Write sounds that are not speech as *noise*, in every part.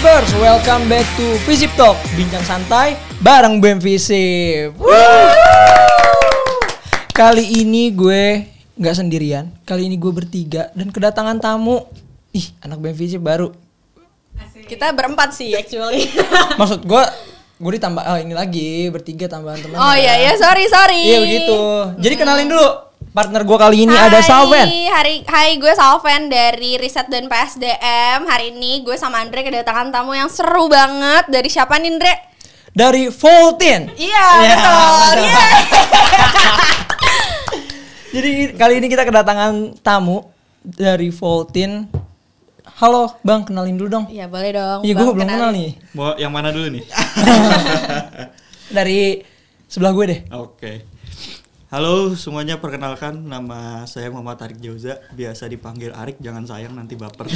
Visipers, welcome back to Visip Talk Bincang santai bareng BEM Visip. Kali ini gue nggak sendirian Kali ini gue bertiga dan kedatangan tamu. Ih, anak BEM Visip baru. Kita berempat sih actually. *laughs* Maksud gue, gue ditambah, oh ini lagi bertiga tambahan teman oh iya ya, sorry sorry. Iya begitu. Jadi kenalin dulu Partner gue kali ini ada Salven Hari, hai gue Salven dari Riset dan PSDM. Hari ini gue sama Andre kedatangan tamu yang seru banget. Dari siapa nih Andre? Dari Voltin Iya Ya, betul. betul. Iya. *laughs* Jadi kali ini kita kedatangan tamu dari Voltin. Halo, Bang, kenalin dulu dong. Iya boleh dong. Iya, gue belum kenal kenalin. nih. Mau yang mana dulu nih? *laughs* *laughs* Dari sebelah gue deh. Oke. Halo semuanya, perkenalkan nama saya Muhammad Tarik Jauza, biasa dipanggil Arik, jangan sayang nanti baper.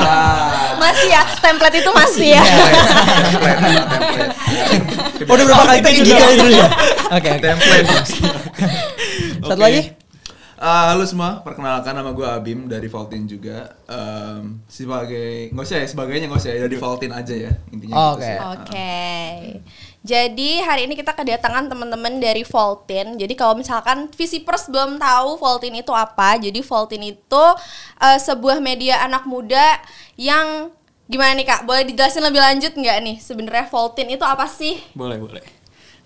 *laughs* Masih ya, template itu masih ya. Oh, udah berapa kali tadi gitu dulu ya? Oke, template Satu Oke. lagi? Eh, halo semua, perkenalkan nama gue Abim dari Valtin juga. Em, sebagai nggak usah ya, sebagainya nggak usah ya, dari Valtin aja ya intinya. Oke. gitu sih. Oke. Jadi hari ini kita kedatangan teman-teman dari Voltin. Jadi kalau misalkan Visipers belum tahu Voltin itu apa, jadi Voltin itu eh, sebuah media anak muda yang gimana nih kak? Boleh dijelasin lebih lanjut nggak nih? Sebenarnya Voltin itu apa sih? Boleh, boleh.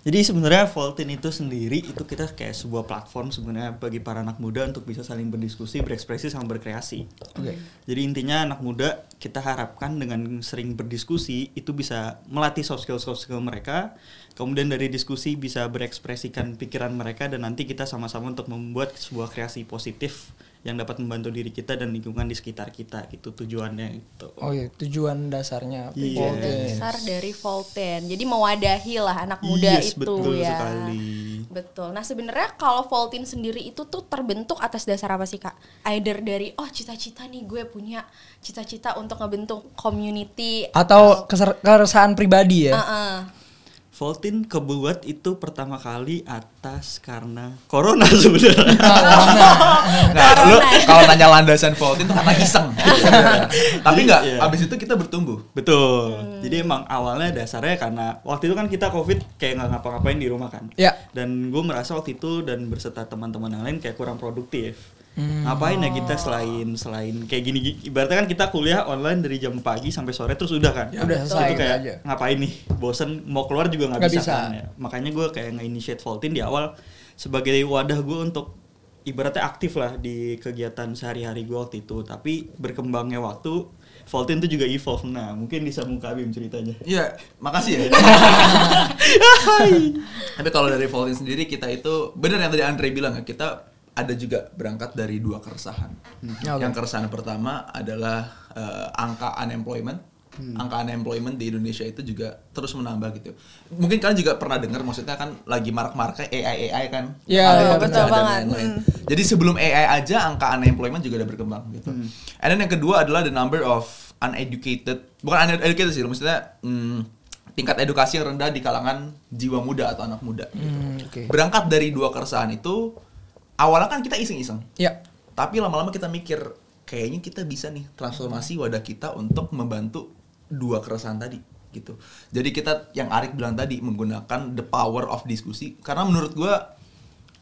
Jadi sebenarnya Voltin itu sendiri itu kita kayak sebuah platform sebenarnya bagi para anak muda untuk bisa saling berdiskusi, berekspresi sama berkreasi. Oke. Jadi intinya anak muda kita harapkan dengan sering berdiskusi itu bisa melatih soft skill soft skill mereka. Kemudian dari diskusi bisa berekspresikan pikiran mereka dan nanti kita sama-sama untuk membuat sebuah kreasi positif yang dapat membantu diri kita dan lingkungan di sekitar kita. Itu tujuannya itu. Oh iya, tujuan dasarnya Yes. Voltin. Dasar dari Voltin. Jadi mewadahi lah anak muda Yes, itu betul ya. sekali. Betul. Nah sebenarnya kalau Voltin sendiri itu tuh terbentuk atas dasar apa sih kak? Either dari oh cita-cita nih gue punya cita-cita untuk ngebentuk community. Atau keser- keresahan pribadi ya? Heeh. Voltin kebuat itu pertama kali atas karena corona *laughs* sebenarnya. Nah, *laughs* lu kalau nanya landasan Valtin tuh karena iseng. *laughs* Tapi nggak, Iya. abis itu kita bertumbuh. Betul. Hmm. Jadi emang awalnya dasarnya karena waktu itu kan kita covid kayak nggak ngapa-ngapain di rumah kan. Ya. Dan gue merasa waktu itu dan berserta teman-teman yang lain kayak kurang produktif. Hmm. Ngapain ya kita selain selain kayak gini, gini ibaratnya kan kita kuliah online dari jam pagi sampai sore terus udah kan. Ya, udah selesai itu gitu kayak aja. ngapain nih? Bosen mau keluar juga nggak bisa, bisa. kan ya. Makanya gue kayak nge-initiate Voltin di awal sebagai wadah gue untuk ibaratnya aktif lah di kegiatan sehari-hari gue waktu itu. Tapi berkembangnya waktu Voltin itu juga evolve. Nah, mungkin bisa muka Bim ceritanya. Iya, makasih ya. *laughs* Tapi kalau dari Valtin sendiri kita itu benar yang tadi Andre bilang ya, kita ada juga berangkat dari dua keresahan. Oke. Yang keresahan pertama adalah eh, angka unemployment. Angka unemployment di Indonesia itu juga terus menambah gitu. Mungkin kalian juga pernah dengar maksudnya kan lagi marak-maraknya AI AI kan. Iya, kerja betul banget. lain-lain. Jadi sebelum AI aja angka unemployment juga udah berkembang gitu. And then yang kedua adalah the number of uneducated, bukan uneducated sih, maksudnya hmm, tingkat edukasi yang rendah di kalangan jiwa muda atau anak muda. gitu. Hmm, oke. Berangkat dari dua keresahan itu, awalnya kan kita iseng-iseng, Ya. tapi lama-lama kita mikir kayaknya kita bisa nih transformasi wadah kita untuk membantu dua keresahan tadi gitu. Jadi kita yang Arik bilang tadi menggunakan the power of diskusi karena menurut gua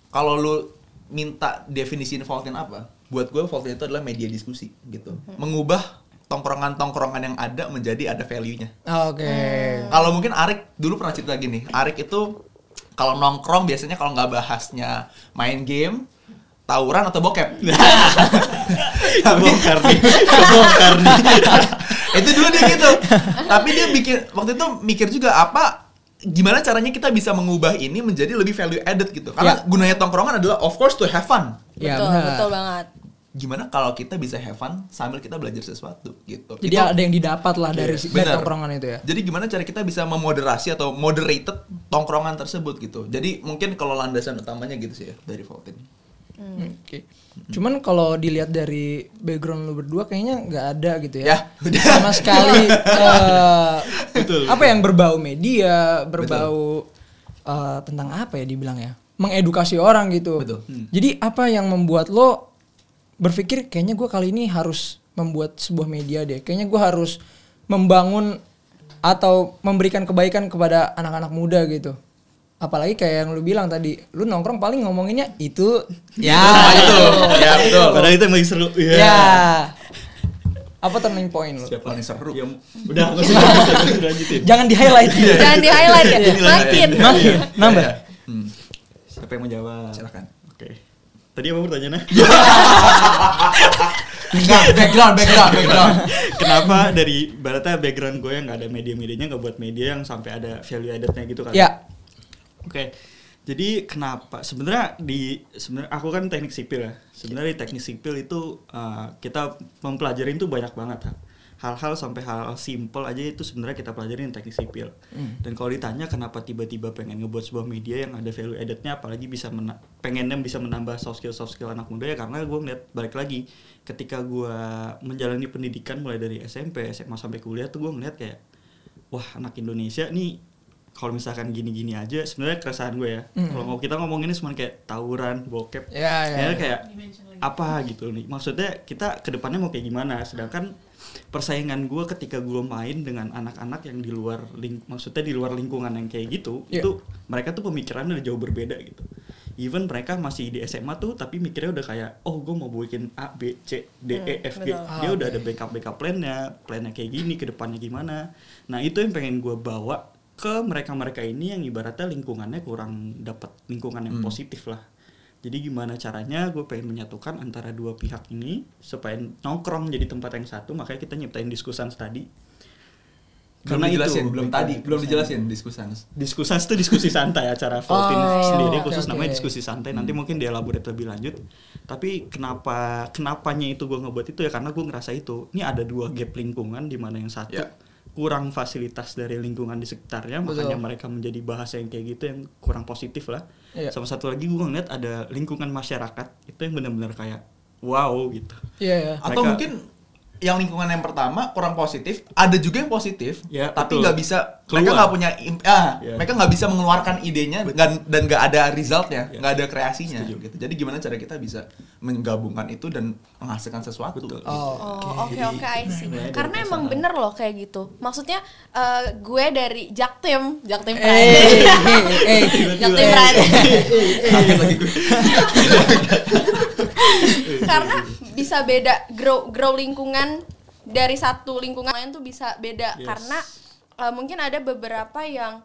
kalau lu minta definisi Voltin apa? Buat gue Voltin itu adalah media diskusi gitu. Mengubah tongkrongan-tongkrongan yang ada menjadi ada value-nya. Oke. Kalau mungkin Arik dulu pernah cerita gini, Arik itu kalau nongkrong biasanya kalau nggak bahasnya main game, tawuran atau bokep. *laughs* Kebongkar nih, kebongkar nih. *laughs* itu dulu dia gitu. Tapi dia bikin waktu itu mikir juga apa gimana caranya kita bisa mengubah ini menjadi lebih value added gitu. Karena Ya. gunanya tongkrongan adalah of course to have fun. Ya, betul, benar. betul banget. Gimana kalau kita bisa have fun sambil kita belajar sesuatu gitu. Jadi Itu- ada yang didapat lah dari, Iya, dari tongkrongan itu ya. Jadi gimana cara kita bisa memoderasi atau moderated tongkrongan tersebut gitu. Jadi mungkin kalau landasan utamanya gitu sih ya dari Voltin. Hmm, Oke. Cuman kalau dilihat dari background lu berdua kayaknya nggak ada gitu ya. Ya, udah. Sama sekali *laughs* eh, apa yang berbau media, berbau eh, tentang apa ya dibilang ya? Mengedukasi orang gitu. Betul. Jadi apa yang membuat lo berpikir kayaknya gue kali ini harus membuat sebuah media deh. Kayaknya gue harus membangun atau memberikan kebaikan kepada anak-anak muda gitu. Apalagi kayak yang lu bilang tadi, lu nongkrong paling ngomonginnya itu ya itu. Ya betul. Padahal itu yang lagi seru. Iya. Ya. Apa turning point lu? Siapa nih seru? Ya, udah nggak usah *laughs* lanjutin. Jangan di highlight. Jangan di highlight ya. Makin. Makin nambah. Hmm, Siapa yang mau jawab? silakan. Tadi apa pertanyaannya? Enggak, *laughs* background, background, background. Kenapa dari baratnya background gue yang nggak ada media-medianya nggak buat media yang sampai ada value added-nya gitu kan? Ya. Oke. Jadi kenapa sebenarnya di sebenarnya aku kan teknik sipil ya. Sebenarnya di teknik sipil itu uh, kita mempelajarin tuh banyak banget ha. Hal-hal sampai hal simple aja itu sebenarnya kita pelajarin teknik sipil. Dan kalau ditanya kenapa tiba-tiba pengen ngebuat sebuah media yang ada value added-nya apalagi bisa mena- pengennya bisa menambah soft skill soft skill anak muda ya karena gue ngeliat balik lagi ketika gue menjalani pendidikan mulai dari SMP, SMA sampai kuliah tuh gue ngeliat kayak wah anak Indonesia nih kalau misalkan gini-gini aja sebenarnya keresahan gue ya. Kalau mau kita ngomonginnya cuma kayak tawuran bokep. Ya, ya, ya ya. kayak apa gitu nih. Maksudnya kita ke depannya mau kayak gimana? Sedangkan persaingan gue ketika gue main dengan anak-anak yang di luar ling maksudnya di luar lingkungan yang kayak gitu Iya. itu mereka tuh pemikirannya udah jauh berbeda gitu. Even mereka masih di SMA tuh tapi mikirnya udah kayak oh gue mau bikin A B C D E F G. betul. dia Ah, udah ada backup backup plannya plannya kayak gini ke depannya gimana. Nah itu yang pengen gue bawa ke mereka mereka ini yang ibaratnya lingkungannya kurang dapat lingkungan yang Hmm. positif lah jadi gimana caranya gue pengen menyatukan antara dua pihak ini supaya nongkrong jadi tempat yang satu makanya kita nyiptain diskusan tadi Belum Karena dijelasin, itu, belum tadi, belum dijelasin diskusan. Diskusan itu diskusi santai acara *laughs* Voltin Oh, sendiri oke, khusus oke. namanya diskusi santai nanti mungkin dielaborate lebih lanjut tapi kenapa kenapanya itu gue ngebuat itu ya karena gue ngerasa itu ini ada dua gap lingkungan di mana yang satu Ya. Kurang fasilitas dari lingkungan di sekitarnya Betul. makanya mereka menjadi bahasa yang kayak gitu yang kurang positif lah Iya. sama satu lagi gue ngeliat ada lingkungan masyarakat itu yang benar-benar kayak wow gitu Iya, ya. Atau Mereka- mungkin yang lingkungan yang pertama kurang positif, ada juga yang positif, Ya, tapi nggak bisa, mereka Keluar. nggak punya, ah, Ya. mereka nggak bisa mengeluarkan idenya dan dan nggak ada resultnya, Ya. nggak ada kreasinya. Setuju. Gitu. Jadi gimana cara kita bisa menggabungkan itu dan menghasilkan sesuatu? Betul. Oh, Oh, oke oke I see. Mulai dari Karena emang bener loh kayak gitu. Maksudnya eh, gue dari Jaktim, Jaktim Eh, Pride. eh, eh. *laughs* Jaktim Pride. *laughs* *laughs* Karena bisa beda grow grow lingkungan dari satu lingkungan lain tuh bisa beda Yes. karena eh, mungkin ada beberapa yang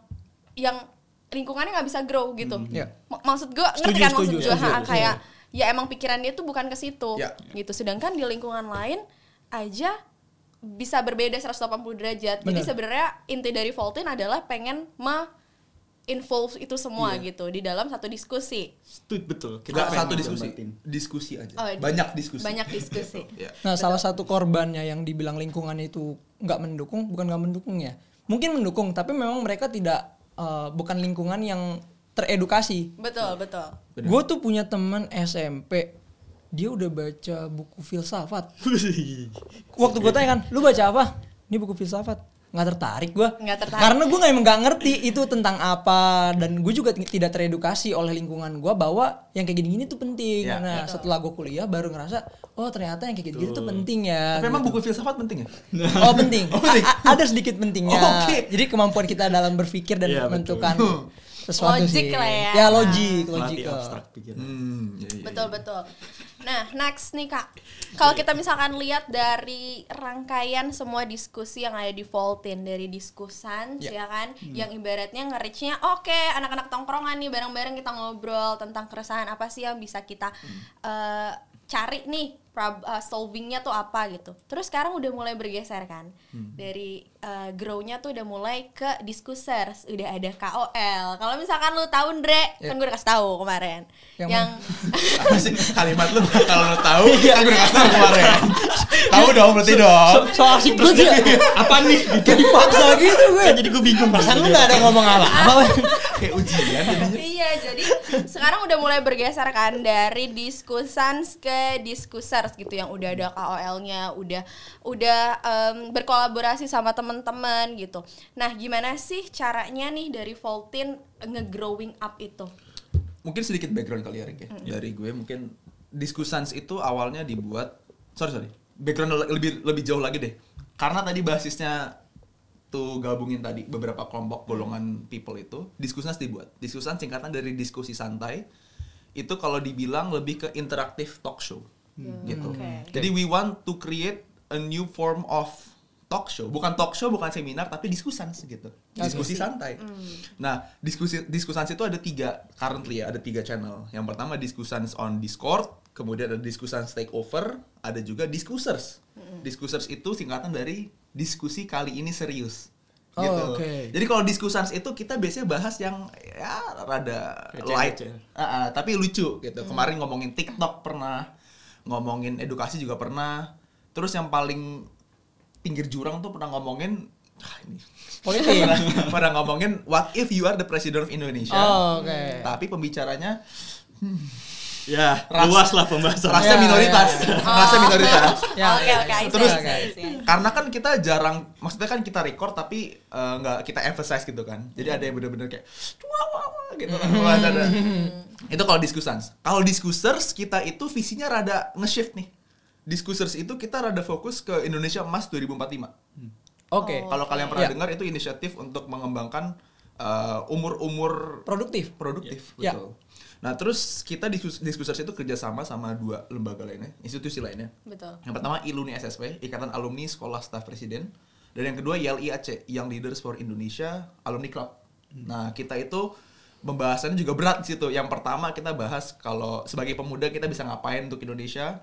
yang lingkungannya nggak bisa grow gitu. Iya. M- maksud gue ngerti kan maksud gue kayak ya emang pikiran dia tuh bukan ke situ Ya. gitu. Sedangkan di lingkungan lain aja bisa berbeda 180 derajat. Jadi Benar. sebenarnya inti dari Voltin adalah pengen me involve itu semua Iya. gitu di dalam satu diskusi. Betul. Pengen satu diskusi, diskusi aja. Oh, Banyak diskusi. Banyak diskusi. *laughs* Ya. Nah, salah satu korbannya yang dibilang lingkungan itu nggak mendukung, bukan nggak mendukung ya. Mungkin mendukung, tapi memang mereka tidak eh, bukan lingkungan yang teredukasi. betul, betul. Gue tuh punya teman SMP, dia udah baca buku filsafat. *laughs* Waktu gue tanya kan, lu baca apa? Ini buku filsafat. Nggak tertarik gue. Karena gue nggak emang nggak ngerti itu tentang apa dan gue juga tidak teredukasi oleh lingkungan gue bahwa yang kayak gini-gini tuh penting. Ya, nah setelah gue kuliah baru ngerasa, oh ternyata yang kayak gini-gini tuh penting ya. Tapi emang gitu. buku filsafat penting ya? *laughs* Oh penting. *laughs* Oh, penting. A- ada sedikit pentingnya. Oke. Jadi kemampuan kita dalam berpikir dan Iya, betul. *laughs* sesuatu Logik sih. lah ya. Ya logik, abstrak pikiran. Hmm, ya, ya, Betul betul. Nah, next nih Kak. Kalau kita misalkan lihat dari rangkaian semua diskusi yang ada di Voltin dari diskusan Ya. ya kan, yang ibaratnya nge-reach-nya oke, anak-anak tongkrongan nih bareng-bareng kita ngobrol tentang keresahan apa sih yang bisa kita eh, cari nih prob- eh, solvingnya tuh apa gitu. Terus sekarang udah mulai bergeser kan. Dari eh, grow-nya tuh udah mulai ke diskusers, udah ada KOL. Kalau misalkan lu tahu Ndre, Ya. kan gue udah kasih tahu kemarin. Yang yang *laughs* Apa sih kalimat lu kalau lu tahu *laughs* kan gue udah kasih tau kemarin. tahu dong berarti dong. So asik terus ya. Apa nih? Kayak dipaksa gitu gue. Kan jadi gue bingung. Perasaan lu gak ada ngomong apa-apa. *laughs* Kayak ujian jadinya. iya jadi sekarang udah mulai bergeser kan dari diskusans ke diskusers gitu yang udah ada KOL-nya udah udah em, berkolaborasi sama teman-teman gitu nah gimana sih caranya nih dari Voltin nge-growing up itu Mungkin sedikit background kali ya Rick ya. Dari gue mungkin Diskusans itu awalnya dibuat sorry sorry background le- lebih lebih jauh lagi deh. karena tadi basisnya tuh gabungin tadi beberapa kelompok golongan people itu diskusnas dibuat. Diskusan singkatan dari diskusi santai itu kalau dibilang lebih ke interaktif talk show. Gitu. Oke. jadi we want to create a new form of talk show. Bukan talk show bukan seminar tapi diskusan gitu. Diskusi santai. Nah diskusi diskusans itu ada tiga currently ya ada tiga channel. Yang pertama diskusans on discord kemudian ada diskusans takeover ada juga discussers discussers itu singkatan dari diskusi kali ini serius Oh, gitu. oke. Jadi kalau diskusans itu kita biasanya bahas yang ya rada Receh-receh. light, Ah, ah, tapi lucu gitu. Kemarin ngomongin TikTok pernah, ngomongin edukasi juga pernah. Terus yang paling pinggir jurang tuh pernah ngomongin ah, ini Politik. *laughs* pernah, pernah ngomongin what if you are the president of Indonesia. Oh, oke. Tapi pembicaranya Ya, Ras- luas lah pembahasan. rasa Ya, minoritas, ya, *laughs* rasa minoritas. Ya, Oke ya, oke, ya. I see, Terus- see. Karena kan kita jarang, maksudnya kan kita record tapi eh, nggak kita emphasize gitu kan. Jadi ada yang bener-bener kayak wah wah wah gitu kan. Wah, ada. itu kalau diskusans. Kalau diskusers kita itu visinya rada nge-shift nih. Diskusers itu kita rada fokus ke Indonesia Emas 2045. Oke. Kalau kalian pernah Ya. dengar itu inisiatif untuk mengembangkan eh, umur-umur Produktif. produktif Ya. betul. Nah terus kita diskus diskusers itu kerjasama sama dua lembaga lainnya, institusi lainnya. Betul. Yang pertama ILUNI SSP, Ikatan Alumni Sekolah Staf Presiden. Dan yang kedua YLIAC, Young Leaders for Indonesia Alumni Club. Nah, kita itu pembahasannya juga berat di situ. Yang pertama kita bahas kalau sebagai pemuda kita bisa ngapain untuk Indonesia.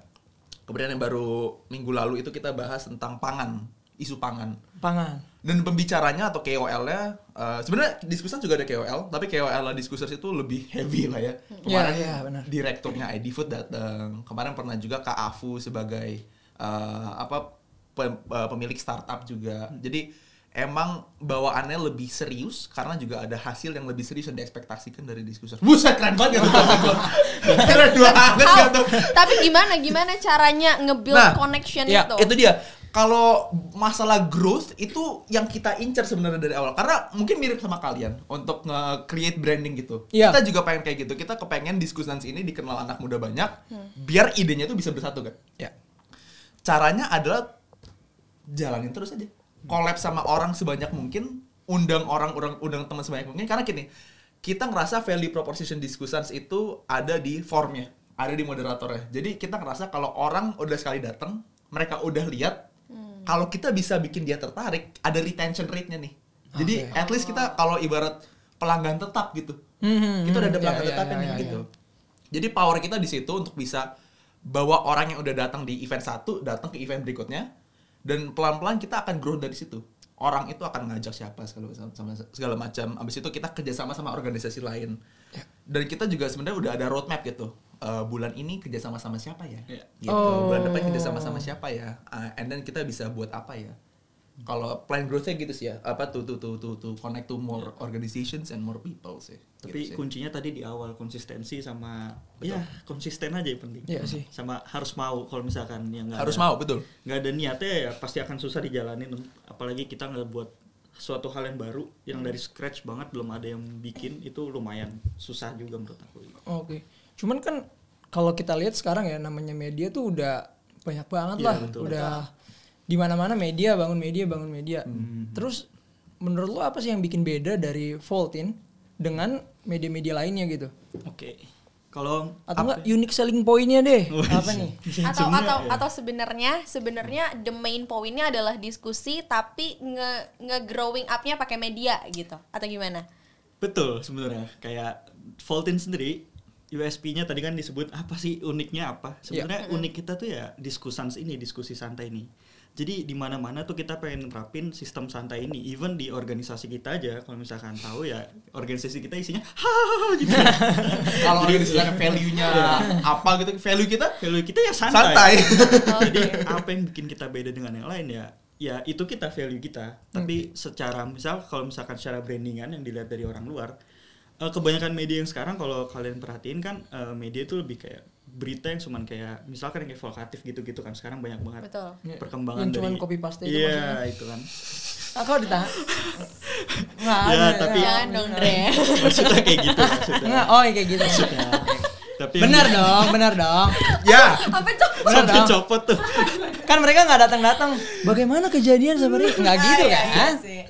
Kemudian yang baru minggu lalu itu kita bahas tentang pangan, isu pangan. Pangan. Dan pembicaranya atau KOL-nya eh, sebenarnya diskusan juga ada KOL, tapi KOL diskusers itu lebih heavy lah ya. Kemarin Iya, iya, benar. direkturnya ID Food datang. Kemarin pernah juga Kak Afu sebagai eh, apa pem- eh, pemilik startup juga. Jadi emang bawaannya lebih serius karena juga ada hasil yang lebih serius yang diekspektasikan dari diskusi. Buset keren banget ya *laughs* Keren banget. Tapi gimana gimana caranya nge-build Nah, connection ya, itu? Itu dia. Kalau masalah growth itu yang kita incar sebenarnya dari awal. Karena mungkin mirip sama kalian untuk nge-create branding gitu. Iya. Kita juga pengen kayak gitu. Kita kepengen diskusi ini dikenal anak muda banyak biar idenya itu bisa bersatu kan. Ya. Caranya adalah jalanin terus aja. Collab sama orang sebanyak mungkin, undang orang orang undang teman sebanyak mungkin karena gini, kita ngerasa value proposition discussions itu ada di formnya, ada di moderatornya. Jadi kita ngerasa kalau orang udah sekali datang, mereka udah lihat, kalau kita bisa bikin dia tertarik, ada retention rate-nya nih. Jadi Oke. at least kita kalau ibarat pelanggan tetap gitu, Hmm, kita udah ada hmm, pelanggan ya, ya, tetapnya ya, nih ya, gitu. ya. Jadi power kita di situ untuk bisa bawa orang yang udah datang di event satu datang ke event berikutnya dan pelan-pelan kita akan grow dari situ. Orang itu akan ngajak siapa segala sama segala macam. Abis itu kita kerjasama sama organisasi lain. Ya. Dan kita juga sebenarnya udah ada roadmap gitu. Eh, bulan ini kerjasama sama siapa ya? Ya. Gitu. Oh. Bulan depan kerjasama sama siapa ya? Ah, and then kita bisa buat apa ya? Kalau plan growth-nya gitu sih ya. Apa tuh tuh tuh tuh, tuh connect to more organizations and more people sih. Tapi Gitu sih. kuncinya tadi di awal konsistensi sama ya konsisten aja yang penting. Iya sih. Sama harus mau kalau misalkan yang nggak harus ada- mau betul. nggak ada niatnya ya pasti akan susah dijalanin apalagi kita nggak buat suatu hal yang baru yang dari scratch banget belum ada yang bikin itu lumayan susah juga menurut aku Oke. Cuman kan kalau kita lihat sekarang ya namanya media tuh udah banyak banget Iya, lah. betul. Udah di mana-mana media bangun media bangun media. Hmm. Terus menurut lo apa sih yang bikin beda dari Voltin dengan media-media lainnya gitu? oke kalau Atau apa- enggak unique selling point-nya deh? Wih, apa nih? *laughs* atau atau ya. atau sebenarnya sebenarnya the main pointnya adalah diskusi tapi nge nge growing upnya pakai media gitu atau gimana betul sebenarnya kayak Voltin sendiri USP-nya tadi kan disebut apa sih uniknya apa? Sebenarnya unik kita tuh ya diskusans ini diskusi santai ini. Jadi di mana-mana tuh kita pengen nerapin sistem santai ini. Even di organisasi kita aja kalau misalkan tahu ya organisasi kita isinya *laughs* hahaha gitu. *laughs* Kalau organisasinya value-nya apa gitu, value kita? Value kita ya santai. *laughs* Jadi apa yang bikin kita beda dengan yang lain ya? Ya itu kita value kita. Tapi secara misal kalau misalkan secara brandingan yang dilihat dari orang luar, eh, kebanyakan media yang sekarang kalau kalian perhatiin kan eh, media itu lebih kayak berita yang cuman kayak misalkan yang kayak vokatif gitu-gitu kan sekarang banyak banget betul Ya, perkembangan yang cuman dari copy paste itu Iya, maksudnya. itu kan. Ah, kau ditahan? *laughs* Nggak Ya, tapi- jangan dong Dre maksudnya kayak gitu maksudnya. Nggak, oh kayak gitu. Maksudnya. Tapi Benar dong, benar dong. *laughs* Ya, Apa? Benar Sampai copot tuh. Kan mereka nggak datang-datang. Bagaimana kejadian sebenarnya? Nggak gitu iya, iya kan? sih.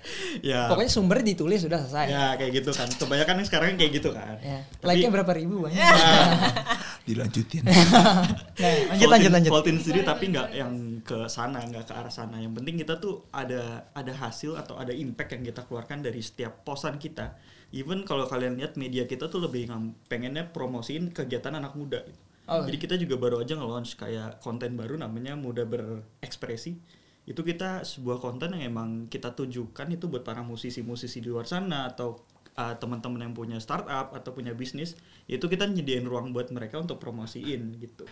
ya. Pokoknya sumbernya ditulis sudah selesai. ya kayak gitu kan. Kebanyakan yang sekarang kayak gitu kan. Ya. Tapi- Like-nya berapa ribu banyak. *laughs* dilanjutin. *laughs* Nah, lanjut lanjut lanjut. Voltin sendiri tapi nggak yang ke sana, nggak ke arah sana. Yang penting kita tuh ada ada hasil atau ada impact yang kita keluarkan dari setiap posan kita. Even kalau kalian lihat media kita tuh lebih pengennya promosiin kegiatan anak muda. gitu. Oh. Jadi kita juga baru aja nge-launch kayak konten baru namanya Muda Berekspresi. Itu kita sebuah konten yang emang kita tujukan itu buat para musisi-musisi di luar sana atau uh, teman-teman yang punya startup atau punya bisnis itu kita nyediain ruang buat mereka untuk promosiin gitu.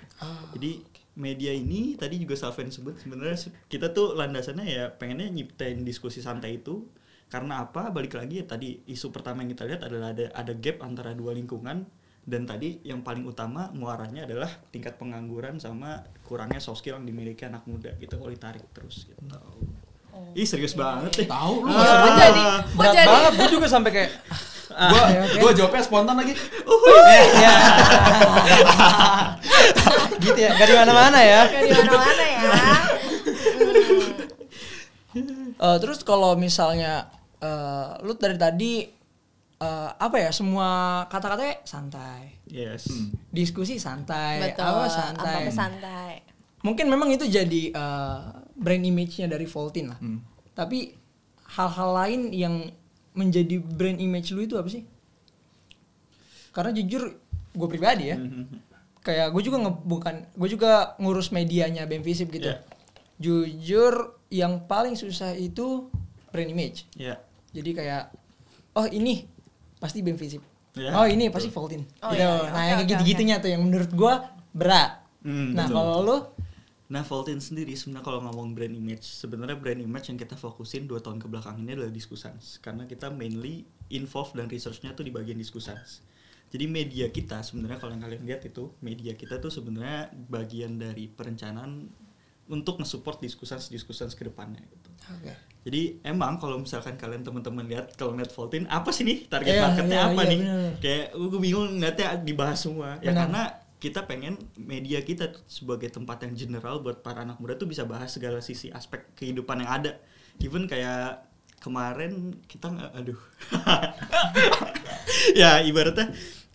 Jadi media ini tadi juga Salven sebut sebenarnya se- kita tuh landasannya ya pengennya nyiptain diskusi santai itu karena apa balik lagi ya tadi isu pertama yang kita lihat adalah ada ada gap antara dua lingkungan dan tadi yang paling utama muaranya adalah tingkat pengangguran sama kurangnya soft skill yang dimiliki anak muda gitu kalau ditarik terus gitu. Ih serius banget deh. Tahu lu. Kok jadi Berat jadi banget, gue juga sampai kayak *laughs* Gua oke, oke. gua jawabnya spontan lagi. ya. *laughs* *laughs* gitu ya, gak di mana-mana ya. Gak di mana-mana ya. Eh, terus kalau misalnya eh, lu dari tadi eh, apa ya semua kata-katanya santai, Yes. diskusi santai, Betul. apa santai. Apa santai. Mungkin memang itu jadi eh, brand image-nya dari Voltin lah. Hmm. Tapi hal-hal lain yang menjadi brand image lu itu apa sih? Karena jujur gue pribadi ya, kayak gue juga nge, bukan gue juga ngurus medianya BEM Visip gitu. Yeah. Jujur yang paling susah itu brand image. Ya. Jadi kayak oh ini pasti BEM Visip. Ya, oh ini pasti Voltin. Oh, gitu. iya, iya. Nah Oke, yang kayak oke, gitu-gitunya tuh yang menurut gue berat. Hmm, nah kalau lu Nah, Voltin sendiri sebenarnya kalau ngomong brand image, sebenarnya brand image yang kita fokusin dua tahun ke belakang ini adalah diskusans. Karena kita mainly involve dan researchnya tuh di bagian diskusans. Jadi media kita sebenarnya kalau yang kalian lihat itu media kita tuh sebenarnya bagian dari perencanaan untuk nge-support diskusans diskusans ke depannya gitu. Oke. Jadi emang kalau misalkan kalian teman-teman lihat kalau net Voltin apa sih nih target Iya, marketnya iya, apa iya, nih? bener. Kayak gue bingung ngeliatnya dibahas semua. Ya Benar. karena kita pengen media kita sebagai tempat yang general buat para anak muda tuh bisa bahas segala sisi aspek kehidupan yang ada. Even kayak kemarin kita nggak aduh. *laughs* ya ibaratnya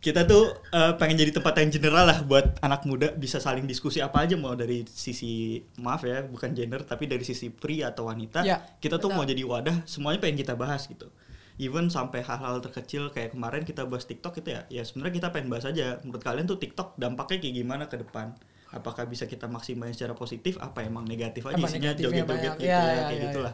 kita tuh eh, pengen jadi tempat yang general lah buat anak muda bisa saling diskusi apa aja mau dari sisi maaf ya bukan gender tapi dari sisi pria atau wanita Ya, kita tuh betul. mau jadi wadah semuanya pengen kita bahas gitu. Even sampai hal-hal terkecil kayak kemarin kita bahas TikTok itu ya ya sebenarnya kita pengen bahas aja. Menurut kalian tuh TikTok dampaknya kayak gimana ke depan? Apakah bisa kita maksimalin secara positif? Apa emang negatif aja Apa isinya joget-joget gitu Ya, ya, ya, kayak ya, gitulah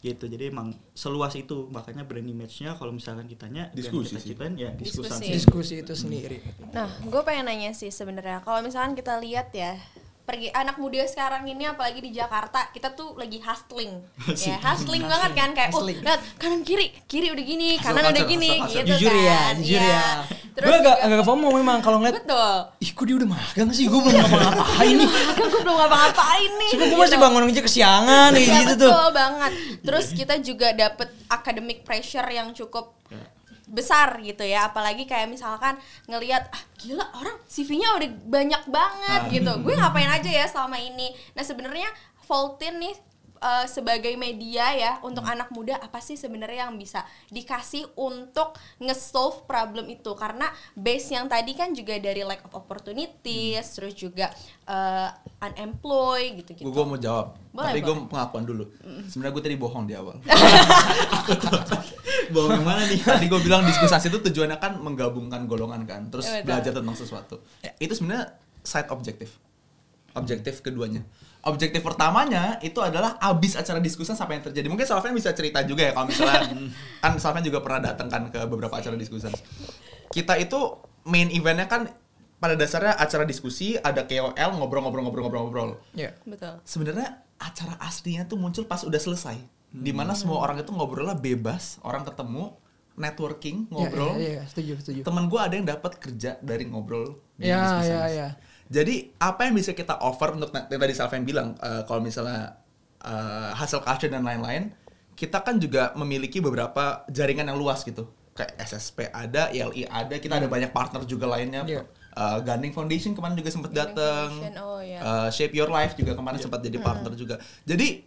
gitu jadi emang seluas itu makanya brand image-nya kalau misalkan ditanya Diskusi kita sih. ceritain ya Diskusi. diskusi diskusi itu sendiri. Nah, gue pengen nanya sih sebenarnya kalau misalkan kita lihat ya pergi anak muda sekarang ini apalagi di Jakarta kita tuh lagi hustling. *laughs* Ya hustling banget kan kayak oh lihat kanan kiri kiri udah gini Hustle kanan udah gini hustle gitu jujur ya, kan. jujur Iya. ya. terus gue agak agak FOMO memang kalau ngeliat betul. Ih kok dia udah magang sih? Gue belum ngapa-ngapain nih. kan gue belum ngapa-ngapain nih. Cuma gue masih gitu. bangun aja kesiangan Iya, gitu tuh. betul banget. Terus kita juga dapet academic pressure yang cukup Ya. Besar gitu ya. Apalagi kayak misalkan ngelihat ah gila orang CV-nya udah banyak banget Ah. gitu. Gue ngapain aja ya selama ini? Nah sebenarnya Voltin nih eh, sebagai media ya untuk anak muda apa sih sebenarnya yang bisa dikasih untuk nge-solve problem itu karena base yang tadi kan juga dari lack of opportunities terus juga eh, unemployed gitu-gitu Gue mau jawab. Boleh, Tapi gue pengakuan dulu. Sebenarnya gue tadi bohong di awal. *laughs* Bawa yang mana nih Tadi gue bilang diskusi itu tujuannya kan menggabungkan golongan kan, terus betul. belajar tentang sesuatu. Itu sebenarnya side objektif. Objektif keduanya. Objektif pertamanya itu adalah abis acara diskusi apa yang terjadi. Mungkin Salvan bisa cerita juga ya kalau misalnya *laughs* kan Salvan juga pernah datang kan ke beberapa acara diskusi. Kita itu main eventnya kan pada dasarnya acara diskusi ada KOL ngobrol-ngobrol-ngobrol-ngobrol. ya betul sebenarnya acara aslinya tuh muncul pas udah selesai di mana semua orang itu ngobrolnya bebas orang ketemu networking ngobrol ya, ya, ya, setuju setuju temen gue ada yang dapat kerja dari ngobrol di ya bisnis ya bisnis. ya jadi apa yang bisa kita offer untuk yang tadi Salven bilang eh, kalau misalnya eh, hasil culture dan lain-lain kita kan juga memiliki beberapa jaringan yang luas gitu kayak SSP ada, ILI ada, kita ada banyak partner juga lainnya Iya. Uh, Ganding Foundation kemarin juga sempat datang. Foundation, oh, iya. Uh, Shape Your Life juga kemarin sempat jadi partner juga. Jadi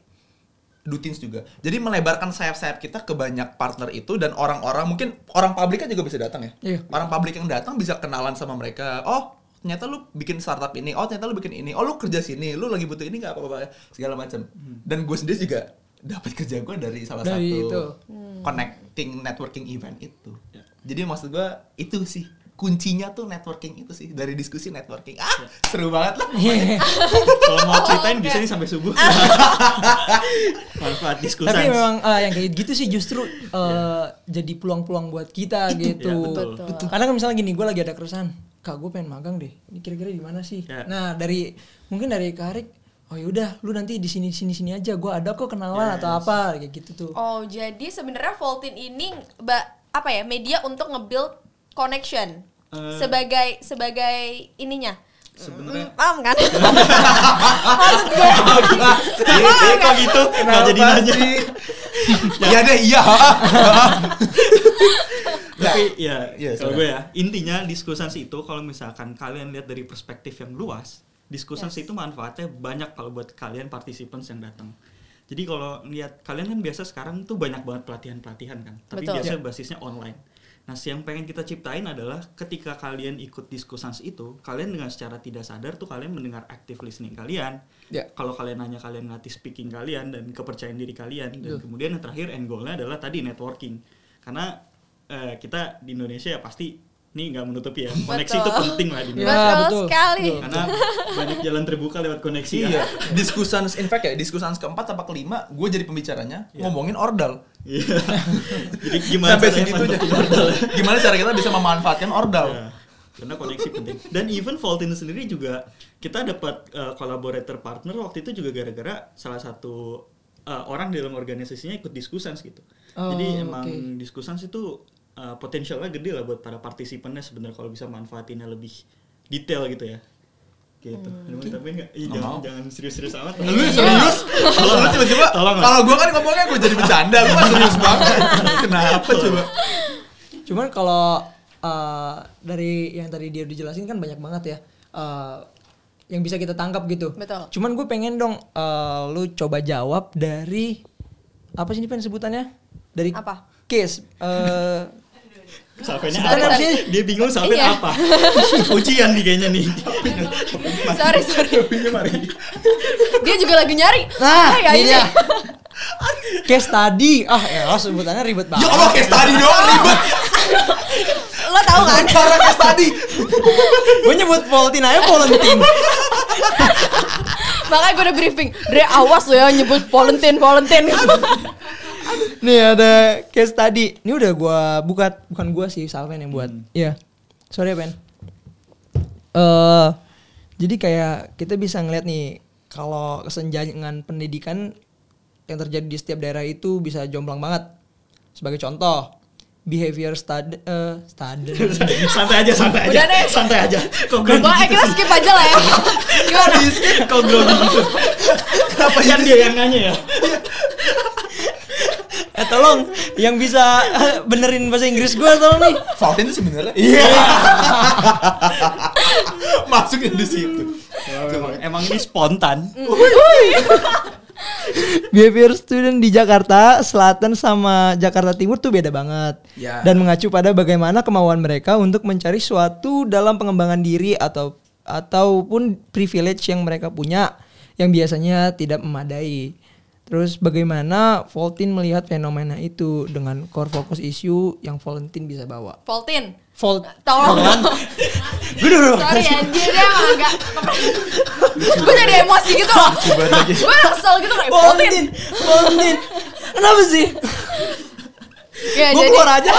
Dutins juga. Jadi melebarkan sayap-sayap kita ke banyak partner itu dan orang-orang mungkin orang publik kan juga bisa datang ya. Iya. Orang publik yang datang bisa kenalan sama mereka. Oh, ternyata lu bikin startup ini. Oh, ternyata lu bikin ini. Oh, lu kerja sini. Lu lagi butuh ini nggak apa-apa segala macam. Dan gue sendiri juga dapat kerja gue dari salah Dari satu itu. connecting networking event itu. Ya. Jadi maksud gue itu sih kuncinya tuh networking itu sih dari diskusi networking. Ah, seru banget lah. *laughs* Iya. Kalau mau ceritain bisa nih sampai subuh. *laughs* Manfaat diskusi. Tapi memang eh, yang kayak gitu sih justru eh, jadi peluang-peluang buat kita gitu. Ya, betul. Betul. Karena kan misalnya gini, gue lagi ada keresahan, kak gue pengen magang deh. Ini kira-kira di mana sih? Ya. Nah dari mungkin dari Kak Arik, oh yaudah, lu nanti di sini sini sini aja. Gue ada kok kenalan atau apa kayak gitu tuh. Oh, jadi sebenarnya Voltin ini ba- apa ya? Media untuk nge-build connection. Eh. sebagai sebagai ininya. Sebenarnya- Mm, paham kan? *laughs* Maksud gue. Iya, kok gitu? Nggak jadi nanya. sih? *laughs* Iya deh, iya. *laughs* Tapi ya, Iya, kalau gue ya, intinya diskusansi itu kalau misalkan kalian lihat dari perspektif yang luas, diskusansi Yes. itu manfaatnya banyak kalau buat kalian participants yang datang. Jadi kalau lihat kalian kan biasa sekarang tuh banyak banget pelatihan-pelatihan kan, tapi Betul. biasanya basisnya online. Nah, yang pengen kita ciptain adalah ketika kalian ikut diskusansi itu, kalian dengan secara tidak sadar tuh kalian mendengar active listening kalian. Ya. Kalau kalian nanya kalian ngelatih speaking kalian dan kepercayaan diri kalian. Dan Betul. kemudian yang terakhir end goalnya adalah tadi networking. Karena eh, kita di Indonesia ya pasti ini nggak menutupi ya koneksi Betul. itu penting lah di Ya, Indonesia. Betul betul, sekali. betul. Karena banyak jalan terbuka lewat koneksi Iya, ya. diskusan in fact ya, diskusan keempat apa kelima, gue jadi pembicaranya Iya. ngomongin ordal. Iya. *laughs* Jadi gimana Sampai segitunya. ordal ya? Gimana cara kita bisa memanfaatkan ordal? Ya, karena koneksi penting. Dan even Voltin sendiri juga kita dapat uh, collaborator partner waktu itu juga gara-gara salah satu uh, orang di dalam organisasinya ikut diskusans gitu. Oh, Jadi emang oke. diskusans itu uh, potensialnya gede lah buat para partisipannya sebenarnya kalau bisa manfaatinnya lebih detail gitu ya. Gitu. Ada mau ditambahin nggak? Ih, Nggak jangan, mau. jangan serius-serius amat. Lu serius? Kalau lu tiba-tiba, kalau gue kan ngomongnya gue jadi bercanda, lu kan serius banget. *laughs* Kenapa coba? Cuman kalau eh, dari yang tadi dia udah jelasin kan banyak banget ya eh, yang bisa kita tangkap gitu. Betul. Cuman gue pengen dong eh, lu coba jawab dari apa sih ini pen sebutannya? Dari Apa? case. eh, Salvennya Sorry, apa? sorry. Dia bingung salven Iya. apa? *laughs* Ujian nih kayaknya nih. sorry, sorry. Dia juga lagi nyari. nah, Ah, ya ini dia. case tadi. Ah, elah sebutannya ribet Ya banget. Allah, case tadi doang ribet. Lo tahu kan? Cara case tadi. gue nyebut Voltin aja Volentin. Makanya gue udah briefing. Dre awas lo ya nyebut Valentin, Valentin. *laughs* Nih ada case tadi. Ini udah gua buka, bukan gua sih, Salven yang buat. Iya. Sorry ya, Pen. Eh jadi kayak kita bisa ngeliat nih kalau kesenjangan pendidikan yang terjadi di setiap daerah itu bisa jomplang banget. Sebagai contoh, behavior study eh study. *laughs* santai aja, santai aja. Udah deh. Santai aja. Kok grogi Wah, gitu kita skip aja lah ya. *laughs* Gimana? Kok grogi gitu? *laughs* Kenapa kan dia yang nanya ya? Tolong yang bisa *laughs* benerin bahasa Inggris gua tolong nih. Fountain itu sebenarnya. Iya. *laughs* Masuknya di situ. Emang, emang ini spontan. *laughs* Behavior student di Jakarta Selatan sama Jakarta Timur tuh beda banget. Ya. Dan mengacu pada bagaimana kemauan mereka untuk mencari suatu dalam pengembangan diri atau ataupun privilege yang mereka punya yang biasanya tidak memadai. Terus bagaimana Voltin melihat fenomena itu dengan core focus issue yang Voltin bisa bawa. Voltin. Volt Tolong. Gue *laughs* dulu. Sorry anjir emang agak Gue jadi emosi gitu loh Gue kesel gitu kayak Voltin, Voltin Voltin. Kenapa sih? Ya Gue jadi keluar aja.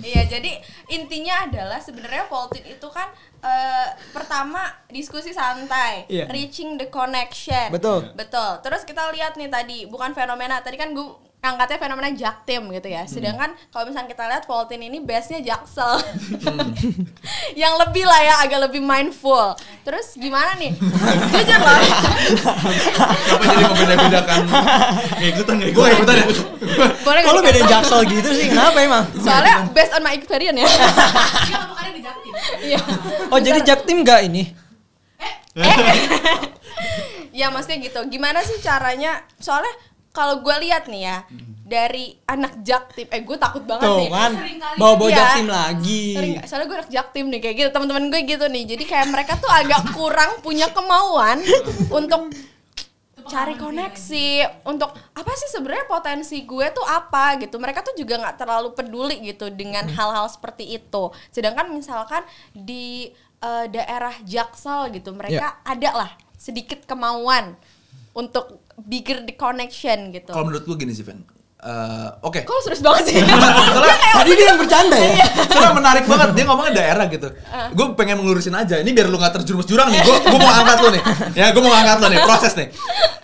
Iya jadi intinya adalah sebenarnya Voltin itu kan eh, pertama diskusi santai, Iya. reaching the connection. Betul. Betul. Terus kita lihat nih tadi bukan fenomena. Tadi kan gue angkatnya fenomena jaktim gitu ya. Sedangkan kalau misalnya kita lihat Voltin ini base-nya jaksel. *laughs* Yang lebih lah ya, agak lebih mindful. Terus gimana nih? Jujur loh. Kenapa jadi membeda-bedakan? Gak ikutan, gak Gue ikutan. ikutan ya. Boleh Kalau beda jaksel gitu sih, kenapa emang? Soalnya based on my experience ya. Iya. Oh jadi Jaktim nggak ini? *laughs* ya maksudnya gitu gimana sih caranya soalnya kalau gue lihat nih ya dari anak jaktim eh gue takut banget Tuh nih. kan, Seringkali- bawa-bawa Iya. Jaktim lagi. Sering- soalnya gue anak jaktim nih kayak gitu teman-teman gue gitu nih. Jadi kayak mereka tuh agak kurang punya kemauan untuk cari koneksi untuk apa sih sebenarnya potensi gue tuh apa gitu. Mereka tuh juga nggak terlalu peduli gitu dengan hal-hal seperti itu. Sedangkan misalkan di eh, daerah Jaksel gitu mereka ada lah sedikit kemauan untuk bigger the connection gitu Kalau menurut gue gini sih, Ven. Eh, Oke. kok lu serius banget sih *laughs* Soalnya Tadi dia yang bercanda ya. Soalnya menarik banget dia ngomongnya daerah gitu. Gue pengen ngelurusin aja. Ini biar lu nggak terjerumus jurang nih. Gue gue mau angkat lu nih. Ya gue mau angkat lu nih. Proses nih.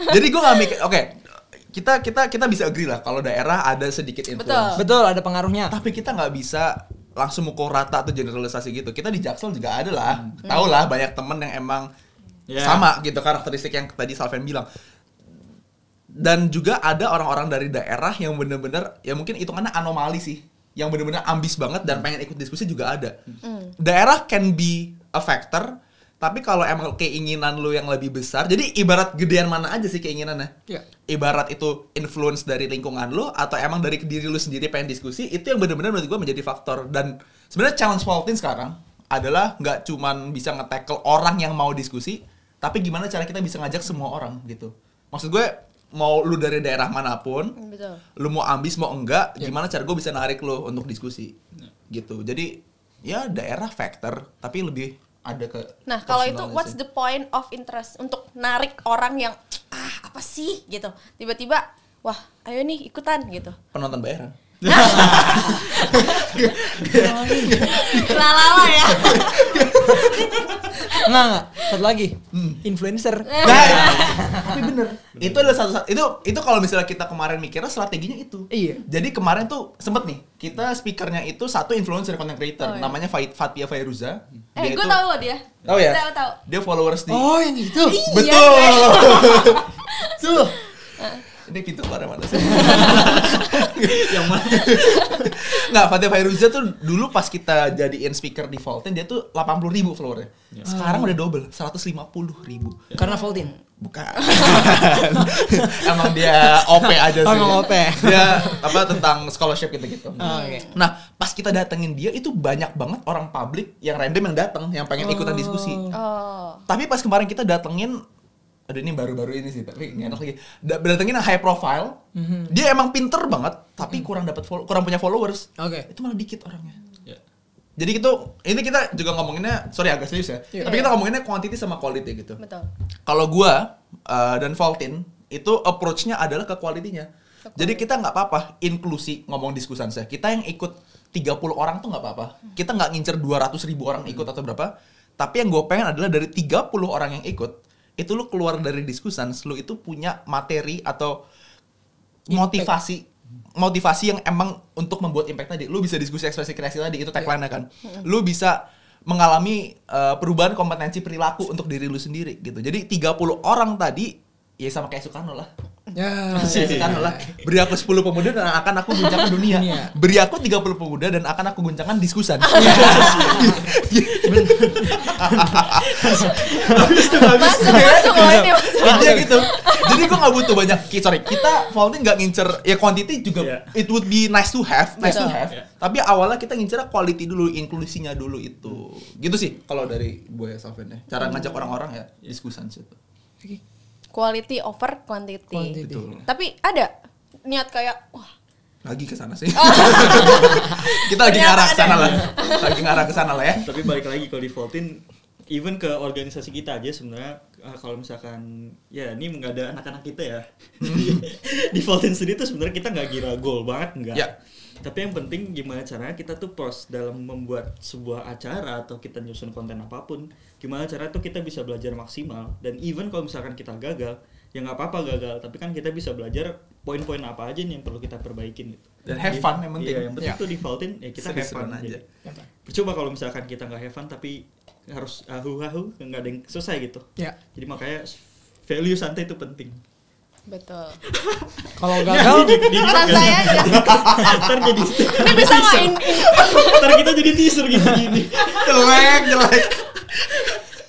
Jadi gue nggak mikir. Oke. Kita kita kita bisa agree lah kalau daerah ada sedikit influence. Betul. Betul ada pengaruhnya. Tapi kita nggak bisa langsung mukul rata atau generalisasi gitu. Kita di Jaksel juga ada lah. Tahu lah banyak temen yang emang Ya. sama gitu karakteristik yang tadi Salven bilang. Dan juga ada orang-orang dari daerah yang bener-bener ya mungkin hitungannya anomali sih. Yang bener-bener ambis banget dan pengen ikut diskusi juga ada. Daerah can be a factor, tapi kalau emang keinginan lu yang lebih besar, jadi ibarat gedean mana aja sih keinginannya? Iya. Ibarat itu influence dari lingkungan lu atau emang dari diri lu sendiri pengen diskusi, itu yang bener-bener menurut gue menjadi faktor. Dan sebenarnya challenge Faultin sekarang adalah nggak cuman bisa nge-tackle orang yang mau diskusi, tapi gimana cara kita bisa ngajak semua orang gitu. Maksud gue mau lu dari daerah mana pun, betul lu mau ambis mau enggak, Iya. gimana cara gue bisa narik lu untuk diskusi gitu. Jadi ya daerah factor, tapi lebih ada ke Nah, kalau itu what's the point of interest untuk narik orang yang ah apa sih gitu. Tiba-tiba wah, ayo nih ikutan gitu. penonton bayaran. Lalala ya. Enggak, enggak. Satu lagi. Influencer. Nah, tapi bener. Itu adalah satu, satu itu itu kalau misalnya kita kemarin mikirnya strateginya itu. Iya. Jadi kemarin tuh sempet nih kita speakernya itu satu influencer content creator Oh, iya. namanya Fat- Fatia Fairuza. Eh, Dia gue tahu loh dia. Tahu ya? Tahu tahu. Dia followers di Oh, yang itu. Betul. *laughs* *laughs* Tuh. Ini pintu keluar mana sih? *laughs* yang mana? Nggak, Fatia Fairuza tuh dulu pas kita jadiin speaker di Volten dia tuh 80 ribu followernya. Sekarang udah double, 150 ribu. Karena Voltin. Bukan. *laughs* Emang dia OP aja sih. Oh, emang OP. Dia apa tentang scholarship gitu-gitu. Oh, oke. Nah, pas kita datengin dia itu banyak banget orang publik yang random yang datang yang pengen ikutan diskusi. Oh. Tapi pas kemarin kita datengin Aduh ini baru-baru ini sih, tapi nggak enak lagi. Da- datengin yang high profile, dia emang pinter banget, tapi kurang dapat follow- kurang punya followers. Oke. Itu malah dikit orangnya. Ya. Jadi itu ini kita juga ngomonginnya, sorry agak serius ya. Iya. Tapi kita ngomonginnya quantity sama quality gitu. Betul. Kalau gua uh, dan Voltin itu approach-nya adalah ke quality-nya. Jadi kita nggak apa-apa inklusi ngomong diskusan saya. Kita yang ikut 30 orang tuh nggak apa-apa. Kita nggak ngincer 200 ribu orang ikut atau berapa. Tapi yang gue pengen adalah dari 30 orang yang ikut, itu lu keluar dari diskusan, lu itu punya materi atau motivasi motivasi yang emang untuk membuat impact tadi. Lu bisa diskusi ekspresi kreasi tadi itu tagline-nya kan. Lu bisa mengalami uh, perubahan kompetensi perilaku untuk diri lu sendiri gitu. Jadi 30 orang tadi ya sama kayak Soekarno lah. Ya. Soekarno lah. Beri aku 10 pemuda dan akan aku guncangkan *laughs* dunia. Dunia. Beri aku 30 pemuda dan akan aku guncangkan diskusan. Masuk. Intinya gitu. Jadi gue gak butuh banyak sorry kita Vaulting gak ngincer ya quantity juga Iya. it would be nice to have, nice to have. Iya. Tapi awalnya kita ngincer quality dulu, inklusinya dulu itu. Gitu sih kalau dari gue Salven ya. Cara ngajak orang-orang ya diskusan situ. Quality over quantity. Quantity. Betul. Tapi ada niat kayak wah Lagi ke sana sih. *laughs* kita lagi ngarah ke sana lah. Lagi ngarah ke sana lah ya. Tapi balik lagi kalau defaultin even ke organisasi kita aja sebenarnya eh, kalau misalkan ya ini nggak ada anak-anak kita ya *laughs* defaultin sendiri tuh sebenarnya kita nggak gila goal banget nggak Ya. tapi yang penting gimana caranya kita tuh pros dalam membuat sebuah acara atau kita nyusun konten apa pun gimana cara tuh kita bisa belajar maksimal dan even kalau misalkan kita gagal ya nggak apa-apa gagal tapi kan kita bisa belajar poin-poin apa aja nih yang perlu kita perbaikin gitu Dan have fun yang penting. Iya, yang penting Ya. tuh defaultin ya kita have fun aja. aja percuma kalau misalkan kita nggak have fun tapi harus ahu ahu nggak ada yang selesai gitu Ya. jadi makanya value santai itu penting betul. *laughs* Kalau gagal Santai aja. ntar jadi Ini bisa nggak ini? ntar kita jadi teaser gini-gini. jelek jelek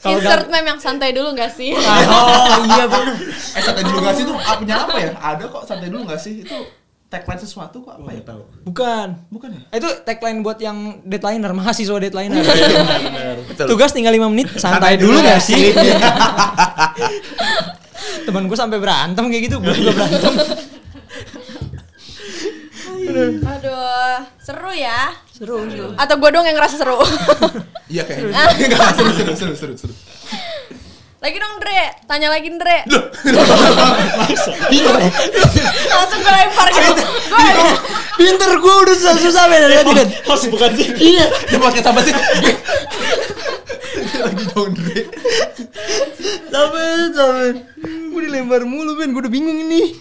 Kalau Insert meme yang santai dulu gak sih? *laughs* oh iya bener. eh santai dulu gak sih itu ah, punya apa ya ada kok santai dulu gak sih itu tagline sesuatu kok apa ya tahu. Bukan. bukan ya Itu tagline buat yang deadlineer, mahasiswa deadlineer. *laughs* Betul. Tugas tinggal 5 menit, santai, Santai dulu dulu gak nggak sih? *laughs* Temen gue sampai berantem kayak gitu, gue juga berantem. Aduh, seru ya. Seru, seru. Atau gue dong yang ngerasa seru. *laughs* iya kayaknya Nggak, seru seru seru seru seru lagi dong Dre, tanya lagi Dre. Langsung gue lempar gitu. Gue Pinter gue udah susah-susah tadi kan. Host bukan sih? Iya. Ini podcast apa sih? *laughs* Lagi dong Dre. Saben, saben. Gue dilempar mulu men, gue udah bingung ini.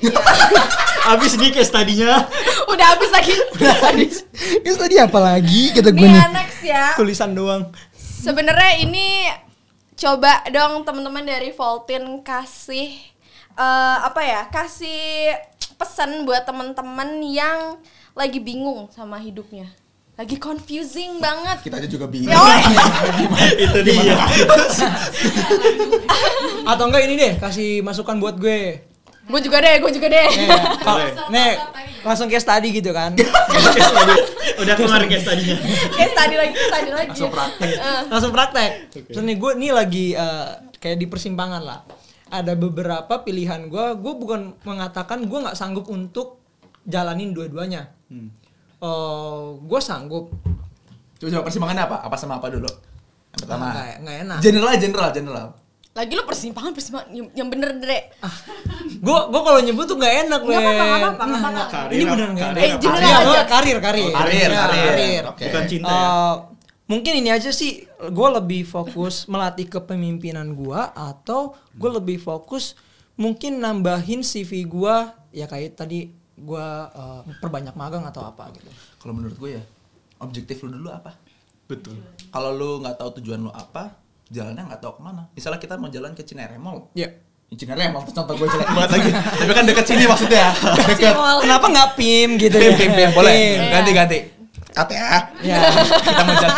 *laughs* Abis nih case tadinya. udah habis lagi. *laughs* Ini tadi apa lagi kata gue Nih next ya. Tulisan doang. Sebenarnya ini coba dong teman-teman dari Voltin kasih eh, apa ya? Kasih pesan buat teman-teman yang lagi bingung sama hidupnya. Lagi confusing banget. Kita aja juga bingung. *laughs* Itu dia. *laughs* Atau enggak ini deh, kasih masukan buat gue. gue juga deh, gue juga deh. Eh, kalau- nih, langsung kayak tadi gitu kan. Case. Udah keluar case tadinya. Kayak tadi lagi, tadi lagi. Langsung praktek. Eh, langsung praktek. Terus nih gue nih lagi eh, kayak di persimpangan lah. Ada beberapa pilihan gue, gue bukan mengatakan gue nggak sanggup untuk jalanin dua-duanya. Hmm. Eh, gue sanggup. Coba coba persimpangannya apa? Apa sama apa dulu? Yang pertama. Nggak nggak enak. General general general. lagi lu persimpangan, persimpangan yang, yang bener Dre. Gue gue kalau nyebut tuh nggak enak, apa-apa, nggak Nah, nggak. Karir Ini apa? beneran nggak Karir enak. Eh, general Iya, aja. gua karir, karir. Oh, karir, Ya, karir. Oke. Bukan cinta ya. Eh, mungkin ini aja sih gue lebih fokus melatih kepemimpinan gue atau gue lebih fokus mungkin nambahin CV gue ya kayak tadi gue eh, perbanyak magang atau apa gitu Kalau menurut gue ya, objektif lu dulu apa? Betul. Kalau lu nggak tahu tujuan lu apa, jalannya nggak tahu ke mana. Misalnya kita mau jalan ke Cinere Mall. ya Di Cinere Mall, contoh gue jelek *laughs* banget lagi. Tapi kan deket sini maksudnya. *laughs* Deket. kenapa nggak pim gitu Pim, ya pim, pim, boleh. Pim. Ganti, ganti. Cut ya. Ya. kita mau jalan.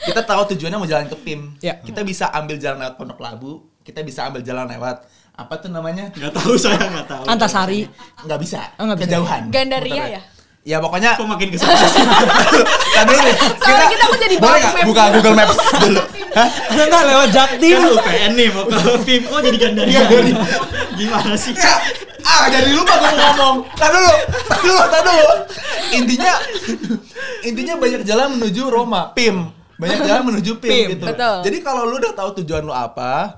Kita tahu tujuannya mau jalan ke PIM. Ya. Kita bisa ambil jalan lewat Pondok Labu. Kita bisa ambil jalan lewat apa tuh namanya? Nggak tahu saya nggak tahu. Antasari Nggak bisa. Oh, nggak bisa. Kejauhan. Gandaria ya? Ya pokoknya Kok makin ke sana sih? *laughs* Dulu nih. Soalnya kita mau jadi boleh map. buka Google Maps *laughs* dulu. Hah? ada nggak lewat Jaktim Kan UPN nih mau ke film kok jadi gandaria. Gimana sih? Ya, ah jadi lupa gue mau ngomong. Tar dulu, tar dulu, tar dulu. Intinya, intinya banyak jalan menuju Roma, PIM. Banyak jalan menuju PIM, PIM, gitu. betul. Jadi kalau lu udah tahu tujuan lu apa,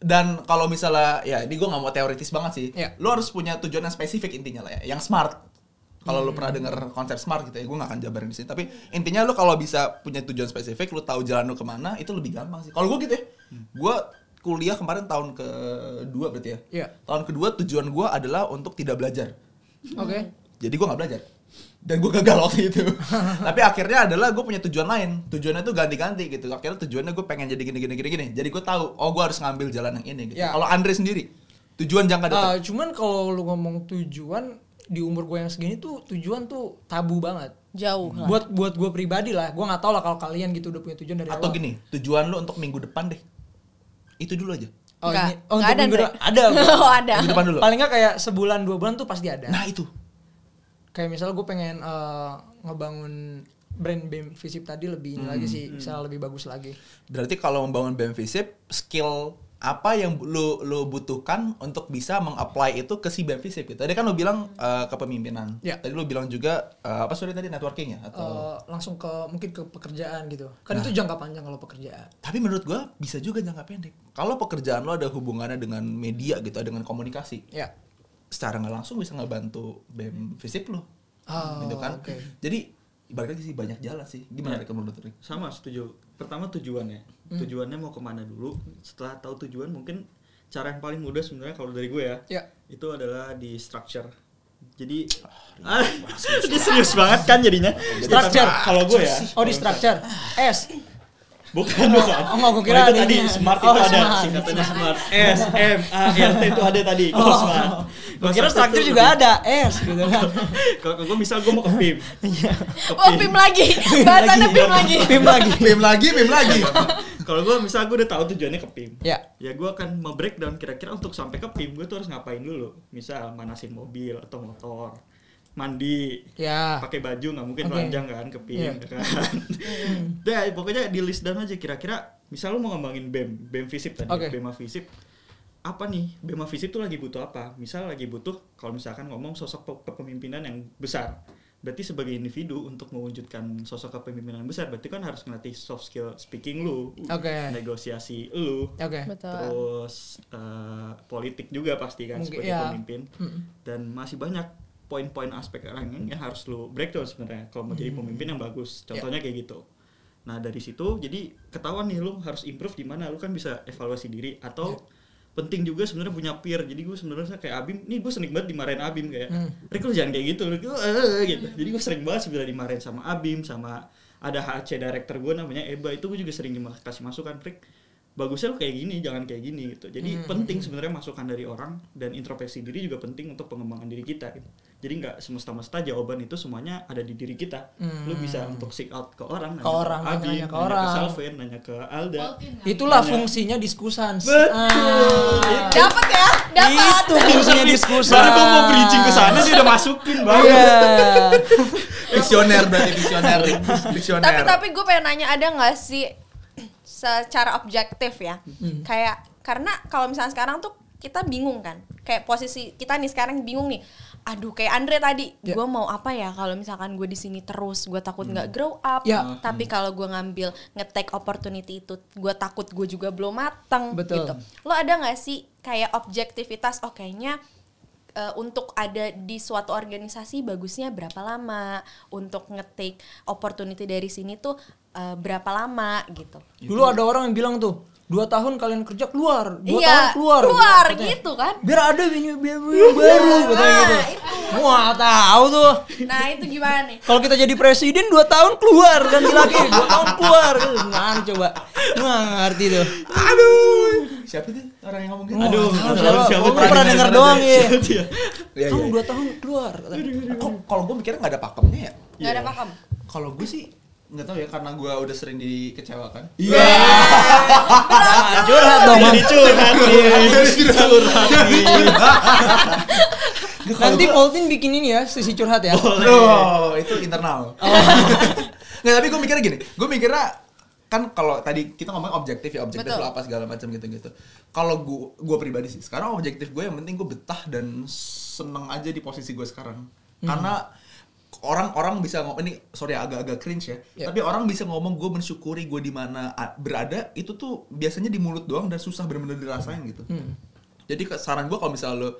dan kalau misalnya, ya ini gue nggak mau teoritis banget sih. Ya. Lu harus punya tujuan yang spesifik intinya lah ya, yang smart. Kalau lu pernah denger konsep smart gitu ya, gue gak akan jabarin di sini. Tapi intinya lu kalau bisa punya tujuan spesifik, lu tahu jalan lu ke mana, itu lebih gampang sih. Kalau gue gitu ya, gue kuliah kemarin tahun kedua berarti ya. Iya. Tahun kedua tujuan gue adalah untuk tidak belajar. oke Jadi gue nggak belajar. Dan gue gagal waktu itu. *laughs* Tapi akhirnya adalah gue punya tujuan lain. Tujuannya tuh ganti-ganti gitu. Akhirnya tujuannya gue pengen jadi gini gini gini gini. Jadi gue tahu, oh gue harus ngambil jalan yang ini gitu. Ya. Kalau Andre sendiri, tujuan jangka dekat. Ah, cuman kalau lu ngomong tujuan di umur gue yang segini tuh tujuan tuh tabu banget Jauh lah. buat buat gue pribadi lah gue nggak tahu lah kalau kalian gitu udah punya tujuan dari Atau awal. gini, tujuan lu untuk minggu depan deh. Itu dulu aja. oh, Nggak, ini, oh untuk ada, minggu Andre. depan ada gua. *laughs* Oh, ada. Minggu depan dulu. paling nggak kayak sebulan dua bulan tuh pasti ada Nah itu. Kayak misalnya gue pengen eh, ngebangun brand BEM Visip tadi lebih ini lagi sih bisa lebih bagus lagi Berarti kalau membangun BM Visip, skill apa yang lu lu butuhkan untuk bisa meng-apply itu ke si BM Visip gitu. Tadi kan lu bilang eh, kepemimpinan. Ya. Tadi lu bilang juga eh, apa sorry tadi networking ya atau Eh, langsung ke mungkin ke pekerjaan gitu kan itu jangka panjang kalau pekerjaan Tapi menurut gua bisa juga jangka pendek. Kalau pekerjaan lo ada hubungannya dengan media gitu, dengan komunikasi, ya secara nggak langsung bisa ngebantu BEM Visip lo. Oh, gitu kan. oke. Jadi balik lagi sih banyak jalan sih. Gimana Rik, menurut Rik? Sama setuju. Pertama tujuannya. Tujuannya mau ke mana dulu. Setelah tahu tujuan mungkin cara yang paling mudah sebenarnya kalau dari gue ya. ya Itu adalah di structure. Jadi ah, ini *laughs* serius banget kan jadinya. Jadi Structure. kalau gue ya. oh di structure S Bukan, bukan. Oh, enggak, gua kira itu ada tadi ini. smart Oh, itu ada smart. singkatannya smart. S M A R T itu ada tadi. Kalau Oh. smart. Gue kira struktur juga ada, S gitu kan. Kalau gue misal gue mau ke PIM. Ke Oh, PIM lagi. Bahasannya PIM lagi. Pim lagi. Pim lagi, pim lagi. Kalau gue misal gue udah tahu tujuannya ke PIM. Ya. Ya gue akan breakdown kira-kira untuk sampai ke PIM gue tuh harus ngapain dulu. Misal manasin mobil atau motor. Mandi, Ya. pakai baju nggak mungkin telanjang kan ke PIM Iya. ya kan. Dah pokoknya di list down aja kira-kira misal lu mau ngembangin BEM, BEM FISIP tadi, Oke. BEM FISIP apa nih BEM FISIP tuh lagi butuh apa? Misal lagi butuh kalau misalkan ngomong sosok pe- kepemimpinan yang besar. Berarti sebagai individu untuk mewujudkan sosok kepemimpinan yang besar berarti kan harus ngelatih soft skill speaking lu, Oke. negosiasi lu, Oke. Betul. terus eh, politik juga pasti kan Mungkin, sebagai ya. pemimpin Mm-mm. dan masih banyak poin-poin aspek orang yang harus lu breakdown sebenarnya kalau mau jadi Hmm. pemimpin yang Ya. bagus contohnya kayak gitu nah dari situ jadi ketahuan nih lu harus improve di mana lu kan bisa evaluasi diri atau Ya. penting juga sebenarnya punya peer jadi gue sebenarnya kayak Abim nih gue sering banget dimarahin Abim kayak Hmm. Rick lu jangan kayak gitu lu gitu, "Eh," gitu jadi gue sering banget sebenarnya dimarahin sama Abim sama ada HC director gue namanya Eba itu gue juga sering dikasih masukan Rick bagusnya lu kayak gini jangan kayak gini gitu jadi Hmm. penting sebenarnya masukan dari orang dan introspeksi diri juga penting untuk pengembangan diri kita gitu. jadi nggak semesta-mesta jawaban itu semuanya ada di diri kita lu Hmm. bisa untuk seek out ke orang Ke orang, Abim, nanya ke nanya orang. ke Salven nanya ke Alda Itulah Nanya. fungsinya diskusan. Betul. Ah. Dapat ya? Dapat. Itu fungsinya diskusan. Baru gue mau bridging ke sana dia udah masukin bang Iya. *laughs* Visioner berarti visioner. Visioner. Tapi tapi gue pengen nanya ada nggak sih secara objektif ya? Hmm. Kayak karena kalau misalnya sekarang tuh kita bingung kan. Kayak posisi kita nih sekarang bingung nih. Aduh kayak Andre tadi, Ya. gue mau apa ya kalau misalkan gue di sini terus, gue takut nggak grow up. Ya. Tapi kalau gue ngambil nge-take opportunity itu, gue takut gue juga belum mateng Betul. gitu. Lo ada nggak sih kayak objektivitas? Oh kayaknya eh, untuk ada di suatu organisasi bagusnya berapa lama? Untuk nge-take opportunity dari sini tuh eh, berapa lama gitu? Dulu ada orang yang bilang tuh, dua tahun kalian kerja keluar, dua Iya, tahun keluar. keluar Katanya. gitu kan? Biar ada yang yang baru katanya gitu. Nah, itu. Wah tahu tuh. Nah itu gimana nih? Kalau kita jadi presiden dua tahun keluar ganti lagi dua *laughs* tahun keluar. Gimana coba? Nggak ngerti tuh. Aduh. Siapa tuh orang yang ngomong gitu? Aduh, nggak siapa? tahu siapa tuh. pernah denger doang ya. Iya, Kamu iya. dua tahun keluar. katanya. Kok kalau gue mikirnya nggak ada pakemnya ya? Gak ada Iya. pakem. Kalau gue sih nggak tahu ya karena gue udah sering dikecewakan. Iya. Curhat dong. Jadi curhat nih. Curhat nih. Nanti Voltin bikin ini ya, sisi curhat ya. Oh, itu internal. *laughs* Nggak, tapi gue mikirnya gini. Gue mikirnya kan kalau tadi kita ngomong objektif ya objektif Betul. lo apa segala macam gitu gitu. Kalau gue gue pribadi sih sekarang objektif gue yang penting gue betah dan seneng aja di posisi gue sekarang. Karena orang-orang bisa ngomong ini sorry agak-agak cringe ya, Ya. tapi orang bisa ngomong gue mensyukuri gue di mana berada itu tuh biasanya di mulut doang dan susah bener-bener dirasain gitu. Hmm. Jadi saran gue kalau misalnya lo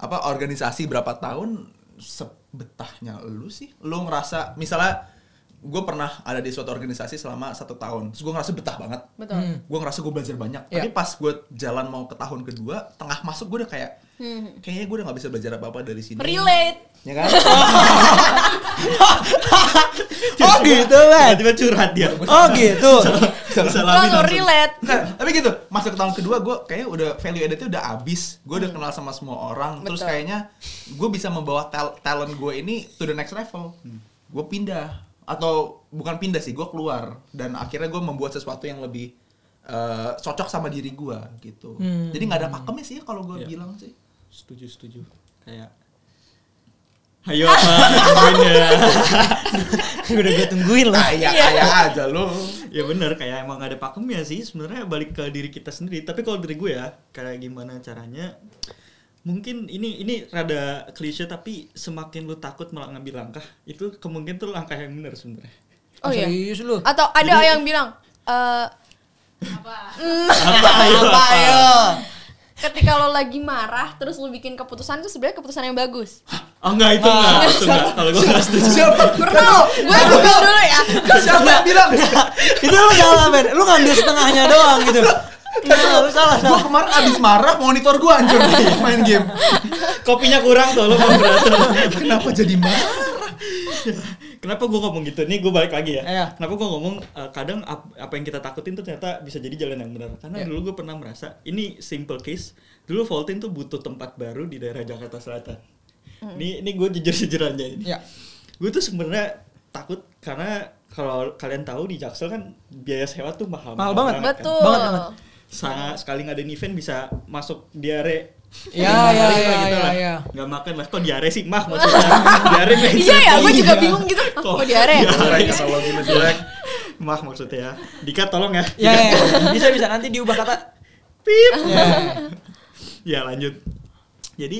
apa organisasi berapa tahun sebetahnya lu sih, lu ngerasa misalnya gue pernah ada di suatu organisasi selama satu tahun, terus gue ngerasa betah banget. Betul. Hmm. Gue ngerasa gue belajar banyak. Ya. Tapi pas gue jalan mau ke tahun kedua, tengah masuk gue udah kayak, Hmm. kayaknya gue udah nggak bisa belajar apa apa dari sini. Relate. Ya kan? *laughs* Oh gitu kan? Tiba-tiba curhat dia. Oh gitu. *laughs* Lo langsung. relate. Nah, tapi gitu, masuk ke tahun kedua gue kayaknya udah value added udah abis. Gue udah kenal sama semua orang. Terus Betul. kayaknya gue bisa membawa tal- talent gue ini to the next level. Gue pindah atau bukan pindah sih, gue keluar dan akhirnya gue membuat sesuatu yang lebih eh, cocok sama diri gue gitu. Hmm. Jadi nggak ada pakemnya sih kalau gue Iya. bilang sih. Setuju, setuju. Kayak Ayo apa? *laughs* Tungguin ya. Udah gue tungguin lah. Kayak Iya. kayak aja lo. ya bener kayak emang gak ada pakemnya sih sebenarnya balik ke diri kita sendiri tapi kalau dari gue ya kayak gimana caranya mungkin ini ini rada klise tapi semakin lu takut malah ngambil langkah itu kemungkinan tuh langkah yang benar sebenarnya Oh iya. Serius lu? Atau ada yang bilang eh apa *laughs* ayo Apa ayo? Ketika lo lagi marah terus lo bikin keputusan itu sebenarnya keputusan yang bagus. oh enggak itu enggak itu enggak kalau gue nggak setuju Siapa? Bro, gue google dulu ya. Siapa yang bilang? Itu lu salah Ben. Lu ngambil setengahnya doang gitu. Nah, lu salah gue salah. kemarin abis marah monitor gue hancur main game. kopinya kurang tuh lo mau berat Kenapa jadi marah? Kenapa gue ngomong gitu? Nih gue balik lagi ya. Iya. Kenapa gue ngomong eh, kadang ap- apa yang kita takutin tuh ternyata bisa jadi jalan yang benar. Karena Iya. dulu gue pernah merasa ini simple case. Dulu Voltin tuh butuh tempat baru di daerah Jakarta Selatan. Ini ini gue jujur jujurannya ini. Ya. Gue tuh sebenarnya takut karena kalau kalian tahu di Jaksel kan biaya sewa tuh mahal Mahal banget. kan. Betul. Banget, banget. Sangat sekali ngadain event bisa masuk diare. Ya, ya, ya, gitu ya, lah. ya. Nggak makan lah. Kok diare sih mah maksudnya? *laughs* diare Iya ya, gue juga Iya. bingung gitu. Kok diare ya? diare? kalau gini jelek Mah maksudnya ya. Dika tolong ya. Ya, ya, ya. bisa bisa nanti diubah kata. Pip. Ya. ya lanjut. Jadi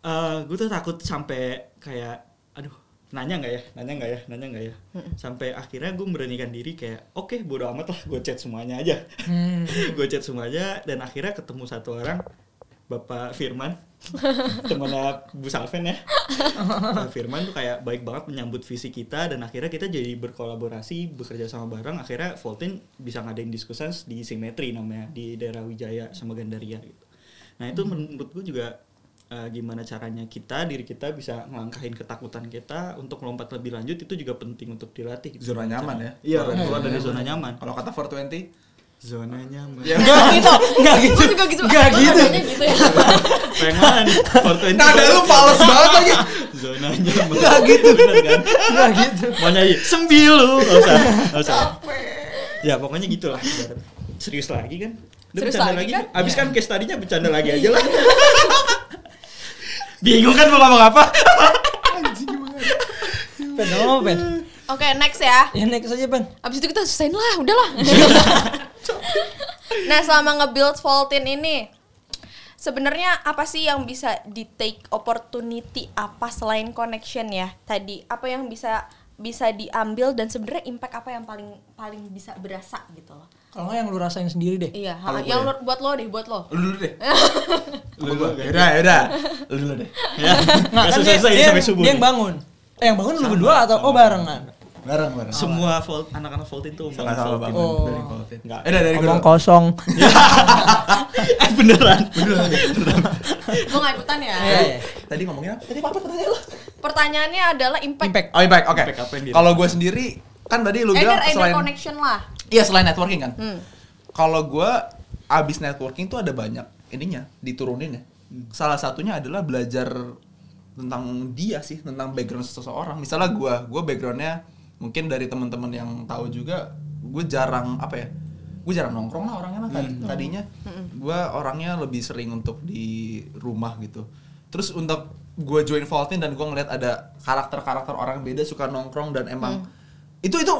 eh gue tuh takut sampai kayak aduh nanya nggak ya nanya nggak ya nanya nggak ya sampai akhirnya gue beranikan diri kayak oke bodo amat lah gue chat semuanya aja Hmm. *laughs* gue chat semuanya dan akhirnya ketemu satu orang bapak Firman. *laughs* Temannya Bu Salven ya. Pak Firman tuh kayak baik banget menyambut visi kita dan akhirnya kita jadi berkolaborasi bekerja sama bareng. Akhirnya Voltin bisa ngadain diskusi di simetri namanya di daerah Wijaya sama Gandaria gitu. Nah itu menurut gue juga eh, gimana caranya kita diri kita bisa ngelangkahin ketakutan kita untuk melompat lebih lanjut itu juga penting untuk dilatih. Gitu. Zona nyaman ya? iya keluar dari zona nyaman. Kalau kata 420 zona nyaman Ya. Enggak gitu. Enggak gitu. Juga gitu. Enggak gitu. nadanya gitu ya. pengen mana nih 420 Nada lu fals banget lagi. zona nyaman Nggak gitu. bener kan Enggak gitu. mau nyanyi sembilu nggak usah nggak usah ya pokoknya gitulah serius lagi kan Udah Serius bercanda lagi kan? abis kan case tadinya bercanda lagi aja lah *laughs* bingung kan mau ngomong apa Pen, oh, pen. Oke, next ya. Ya next aja, pen. Abis itu kita selesaiin lah, udahlah. *laughs* nah, selama nge-build Voltin ini, sebenarnya apa sih yang bisa di take opportunity apa selain connection ya? Tadi apa yang bisa bisa diambil dan sebenarnya impact apa yang paling paling bisa berasa gitu loh. Kalau nggak yang lu rasain sendiri deh. Iya, ha- gue yang ya? lu- buat lo deh, buat lo. Lu dulu deh. *laughs* Lu dulu? Yaudah, yaudah. Lu dulu deh. *laughs* ya Nggak, kan selesai dia, selesai dia, sampai subuh dia yang bangun. Eh, yang bangun lu berdua atau oh barengan? Bareng, bareng. semua volt anak-anak Voltin tuh Sama-sama Voltin. bangun Oh. dari Voltin. Nggak. Eh, dari gue dulu. kosong. *laughs* eh beneran Lo *laughs* gak ikutan ya? Tadi ngomongin apa? Tadi apa pertanyaan lu? Pertanyaannya adalah impact, Impact. Oh, oke. Impact dia- Kalau gue sendiri kan tadi lu bilang either selain connection lah. Iya, selain networking kan. Hmm. Kalau gue abis networking tuh ada banyak ininya diturunin ya. Hmm. Salah satunya adalah belajar tentang dia sih, tentang background seseorang. Misalnya gue, gue backgroundnya mungkin dari teman-teman yang tahu juga, gue jarang apa ya, gue jarang nongkrong lah orangnya lah. Tadi- tadinya. Gue orangnya lebih sering untuk di rumah gitu. Terus untuk gue join Voltin dan gue ngeliat ada karakter-karakter orang beda suka nongkrong dan emang itu itu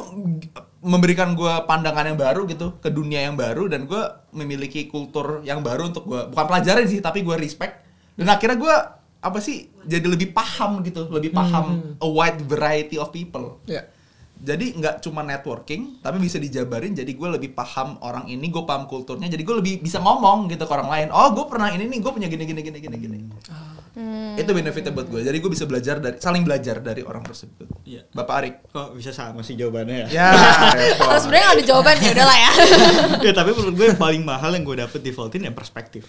memberikan gue pandangan yang baru gitu ke dunia yang baru dan gue memiliki kultur yang baru untuk gue bukan pelajaran sih tapi gue respect. Dan akhirnya gue apa sih jadi lebih paham gitu lebih paham a wide variety of people. Ya. Jadi nggak cuma networking tapi bisa dijabarin jadi gue lebih paham orang ini gue paham kulturnya jadi gue lebih bisa ngomong gitu ke orang lain oh gue pernah ini nih gue punya gini gini gini gini gini Hmm. itu benefitnya buat gue jadi gue bisa belajar dari saling belajar dari orang tersebut Iya. bapak Arik kok bisa sama sih jawabannya ya ya. *laughs* Kalau sebenarnya ada jawaban ya udahlah ya. *laughs* ya tapi menurut gue yang paling mahal yang gue dapet di Voltin ya perspektif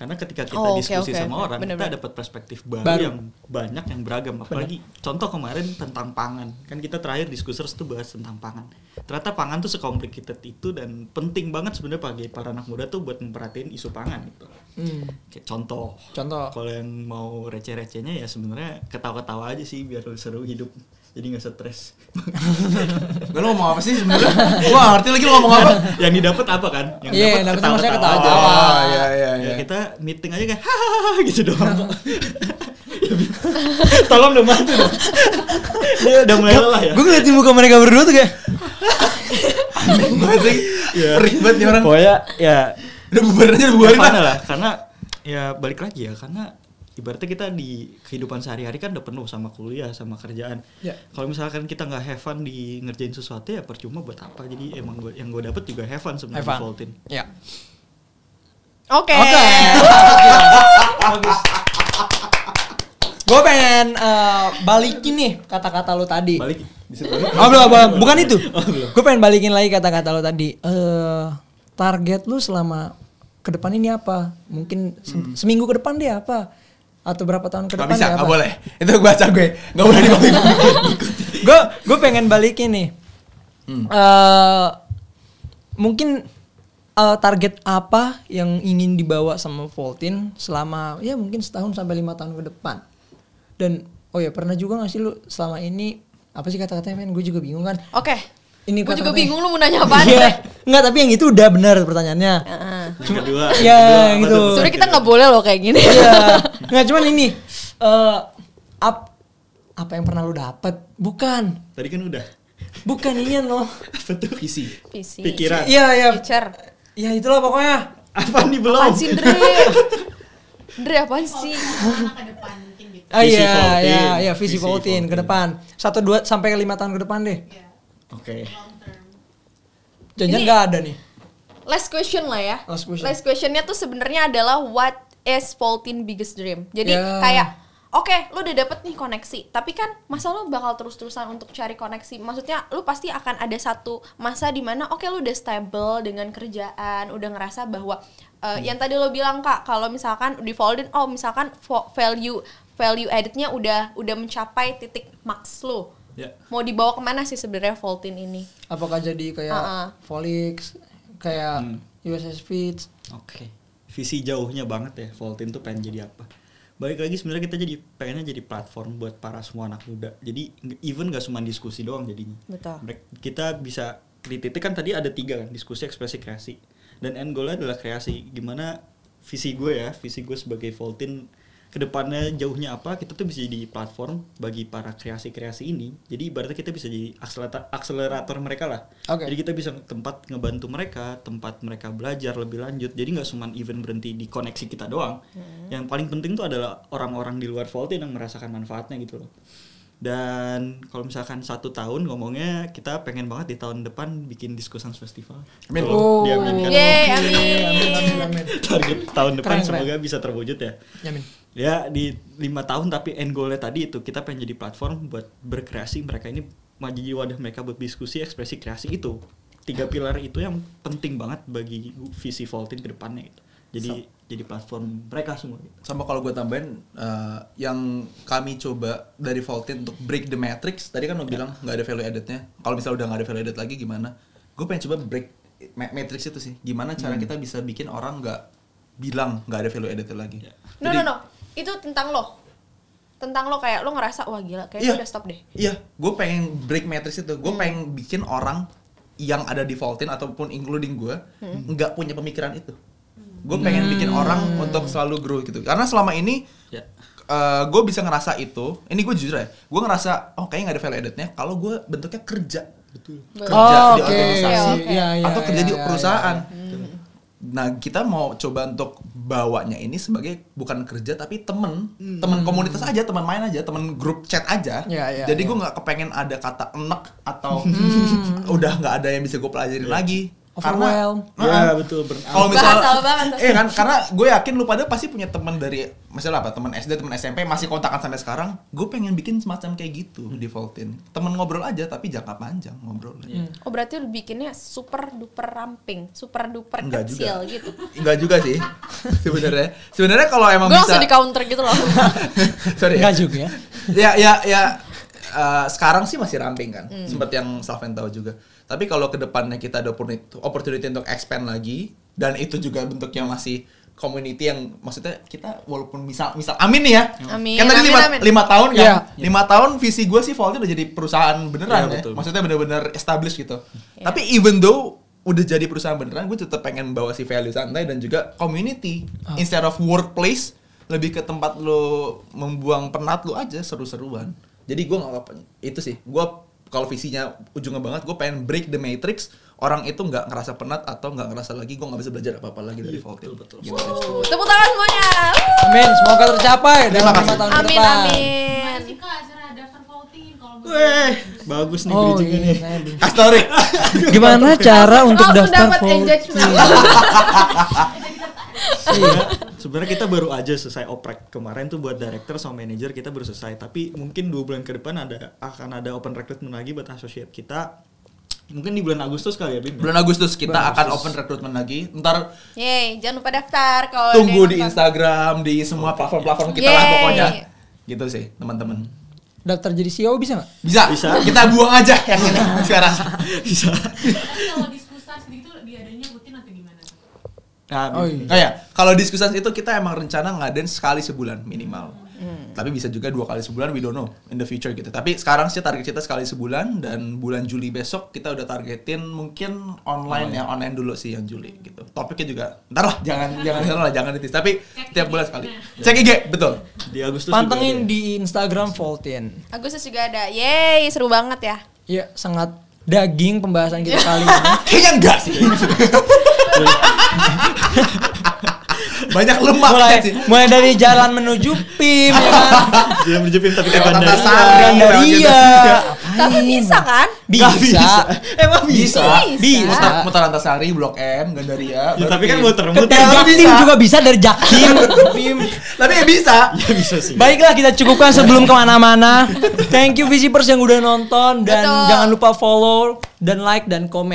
karena ketika kita Oh, diskusi oke, sama orang Bener-bener. kita dapat perspektif baru, Baru. yang banyak yang beragam apalagi contoh kemarin tentang pangan kan kita terakhir diskusers tuh bahas tentang pangan ternyata pangan tuh sekomplikated itu dan penting banget sebenarnya bagi para anak muda tuh buat memperhatiin isu pangan gitu Hmm. kayak contoh Contoh. kalau yang mau receh-recehnya ya sebenarnya ketawa-ketawa aja sih biar seru hidup jadi nggak stres Gue *laughs* lu ngomong apa sih sebenarnya? Gua gak ngerti lagi lu ngomong apa. yang didapat apa kan yang Iya, yang dapetnya maksudnya ketawa-ketawa ketawa. aja. Oh, iya iya ya iya. kita meeting aja kayak hahaha gitu doang. Ya, *laughs* tolong dong bantu dong *laughs* dia udah mulai lelah ya Gue ngeliatin muka mereka berdua tuh kayak Aneh banget sih. Iya. Freak banget nih orang. pokoknya ya Udah bubarin aja ya bubarin lah karena ya balik lagi ya karena ibaratnya kita di kehidupan sehari-hari kan udah penuh sama kuliah sama kerjaan Ya. kalau misalkan kita nggak have fun di ngerjain sesuatu ya percuma buat apa jadi emang gua, yang gue dapet juga have fun sebenarnya. Voltin Ya. Oke. Oke. *laughs* Gue pengen eh, balikin nih kata-kata lo tadi. balik balik Oh, belum, belum. bukan itu. Gue pengen balikin lagi kata-kata lo tadi. Eh target lu selama ke depan ini apa? Mungkin se- seminggu ke depan dia apa? Atau berapa tahun ke Gak depan bisa, dia gak apa? boleh. Itu gue baca gue. Gak boleh dibagi *laughs* gue gue pengen balikin nih Hmm. Eh, mungkin eh, target apa yang ingin dibawa sama Voltin selama ya mungkin setahun sampai lima tahun ke depan dan oh ya pernah juga gak sih lu selama ini apa sih kata-katanya men gue juga bingung kan Oke. Ini gue juga bingung lu mau nanya apa Iya. nggak tapi yang itu udah benar pertanyaannya Yang kedua. *laughs* ya yang apa gitu? Sebenarnya kita nggak boleh loh kayak gini. Iya. *laughs* Nggak cuman ini eh ap- apa yang pernah lu dapat? Bukan. Tadi kan udah. Bukan ini loh. Apa tuh? visi Visi. Pikiran. Iya, iya. Future. Ya itulah pokoknya. Apa nih belum? Apaan sih Dre? *laughs* Dre apaan sih? Ah Visi iya, iya, iya, visi Voltin ke depan. Satu dua sampai lima tahun ke depan deh. Oke. Jangan Ini- nggak ada nih. Last question lah ya. Last question. questionnya tuh sebenarnya adalah what is Voltin biggest dream. Jadi Ya. kayak oke, lu udah dapet nih koneksi, tapi kan masa lu bakal terus-terusan untuk cari koneksi. Maksudnya lu pasti akan ada satu masa di mana oke lu udah stable dengan kerjaan, udah ngerasa bahwa uh, yang tadi lo bilang Kak, kalau misalkan di Voltin oh misalkan value value addednya udah udah mencapai titik max lu. Ya. Mau dibawa ke mana sih sebenarnya Voltin ini? Apakah jadi kayak Uh-uh. Volix, kayak Hmm. USS Fits? Oke. Visi jauhnya banget ya. Voltin tuh pengen jadi apa? Balik lagi sebenarnya kita jadi pengennya jadi platform buat para semua anak muda. Jadi even gak cuma diskusi doang jadinya. Betul. Kita bisa di titik kan tadi ada tiga kan diskusi, ekspresi, kreasi. Dan end goalnya adalah kreasi. Gimana visi gue ya, visi gue sebagai Voltin ke depannya jauhnya apa kita tuh bisa jadi platform bagi para kreasi-kreasi ini jadi ibaratnya kita bisa jadi akselerator, akselerator mereka lah Oke. jadi kita bisa tempat ngebantu mereka tempat mereka belajar lebih lanjut jadi nggak cuma event berhenti di koneksi kita doang yang paling penting tuh adalah orang-orang di luar Voltin yang merasakan manfaatnya gitu loh dan kalau misalkan satu tahun ngomongnya kita pengen banget di tahun depan bikin diskusan festival Amin. Oh. diaminkan Yeay, amin. amin, amin, amin. target tahun depan Keren, keren. semoga bisa terwujud ya Yamin. Ya di lima tahun tapi end goalnya tadi itu kita pengen jadi platform buat berkreasi. Mereka ini mau jadi wadah mereka buat diskusi ekspresi kreasi itu. Tiga pilar itu yang penting banget bagi visi Voltin ke depannya gitu. jadi jadi platform mereka semua gitu. sama kalau gue tambahin eh, yang kami coba dari Voltin untuk break the matrix tadi kan lo bilang nggak ada value addednya. Kalau misalnya udah nggak ada value added lagi gimana? Gue pengen coba break ma- matrix itu sih. Gimana cara kita bisa bikin orang nggak bilang nggak ada value added lagi. Ya. No no no, itu tentang lo. Tentang lo kayak lo ngerasa wah gila kayaknya Iya. udah stop deh. Iya, gue pengen break matrix itu. Gue pengen bikin orang yang ada di Voltin ataupun including gue nggak punya pemikiran itu. Gue pengen bikin orang untuk selalu grow gitu. Karena selama ini ya gue bisa ngerasa itu. Ini gue jujur ya. Gue ngerasa oh kayaknya nggak ada value addednya. Kalau gue bentuknya kerja, betul kerja Oh, di oke. organisasi Oke, oke. Iya, iya, atau kerja iya, di iya, perusahaan. iya. Nah kita mau coba untuk bawanya ini sebagai bukan kerja tapi temen, temen komunitas aja, teman main aja, temen grup chat aja. Iya, iya, Jadi iya. gue nggak kepengen ada kata enek atau *laughs* udah nggak ada yang bisa gue pelajarin lagi. Overwhelm. ya betul Kalau misalnya, eh kan, karena gue yakin lu pada pasti punya teman dari, misalnya apa, teman SD, teman SMP masih kontakan sampai sekarang. Gue pengen bikin semacam kayak gitu di Voltin. Temen ngobrol aja, tapi jangka panjang ngobrolnya. Oh berarti lo bikinnya super duper ramping, super duper Enggak kecil juga. gitu. Enggak juga sih, *laughs* sebenarnya. Sebenarnya kalau emang Gue bisa, langsung di counter gitu loh. *laughs* sorry. ya. Enggak juga ya. ya ya ya eh, sekarang sih masih ramping kan Hmm. seperti yang Salven tahu juga tapi kalau ke depannya kita ada opportunity, opportunity untuk expand lagi dan itu juga bentuknya masih community yang maksudnya kita walaupun misal misal amin nih ya Amin, kan tadi amin, lima, amin. lima tahun kan Iya. lima tahun visi gue sih Volti udah jadi perusahaan beneran Iya, ya betul. maksudnya bener-bener established gitu Iya. tapi even though udah jadi perusahaan beneran gue tetap pengen bawa si value santai dan juga community Ah. instead of workplace lebih ke tempat lo membuang penat lo aja seru-seruan jadi gue nggak apa itu sih gue kalau visinya ujungnya banget gue pengen break the matrix orang itu nggak ngerasa penat atau nggak ngerasa lagi gue nggak bisa belajar apa apa lagi dari Volti betul, betul. Gitu. Uh, Tepuk tangan semuanya. Amin, semoga tercapai dalam kasih. lima tahun ke Amin depan. amin. voting kalau Weh, bagus nih Oh bridging iya, ini. belum. Astorik Gimana cara untuk Langsung daftar dapat *laughs* Engagement. Sebenarnya- kita baru aja selesai oprek kemarin tuh buat director sama manager kita baru selesai. Tapi mungkin dua bulan ke depan ada akan ada open recruitment lagi buat associate kita. Mungkin di bulan Agustus kali ya, Bim. bulan Agustus kita Bulan akan Agustus. open recruitment lagi ntar Yeay, jangan lupa daftar kalau tunggu di. Instagram di semua platform-platform kita lah Yeay. pokoknya gitu sih teman-teman daftar jadi CEO bisa nggak? Bisa. Bisa. Kita buang aja yang ini sekarang. *laughs* Bisa. *laughs* Tapi kalau diskusi gitu diadanya rutin atau gimana? Nah, Oh iya. Oh ya, kalau diskusi itu kita emang rencana ngadain sekali sebulan minimal. Tapi bisa juga dua kali sebulan, we don't know in the future gitu. Tapi sekarang sih target kita sekali sebulan dan bulan Juli besok kita udah targetin mungkin online yang online dulu sih yang Juli gitu. Topiknya juga, ntar lah jangan jangan jangan lah jangan ditis. Tapi Cek tiap bulan sekali. Nah. Cek IG betul. Di Agustus juga Pantengin ada. di Instagram Voltin. Agustus juga ada. Yeay, seru banget ya. Iya, sangat daging pembahasan kita kali ini. *laughs* Kayaknya enggak sih. *laughs* Banyak lemak mulai sih. mulai dari jalan menuju PIM ya kan. *laughs* Dia menjepim tapi Lewat kapan Antasari. Gandaria. Tapi bisa kan? Bisa. bisa. Emang bisa. Bisa. Bisa. Mutar, mutar Antasari, Blok M, Ya, Gandaria. baru tapi kan PIM. muter-muter. Dari Tapi Jaktim bisa. juga bisa dari Jaktim. *laughs* PIM. Tapi ya bisa. Ya bisa sih. Baiklah kita cukupkan sebelum ke mana-mana. Thank you Visipers yang udah nonton dan Betul. jangan lupa follow dan like dan komen.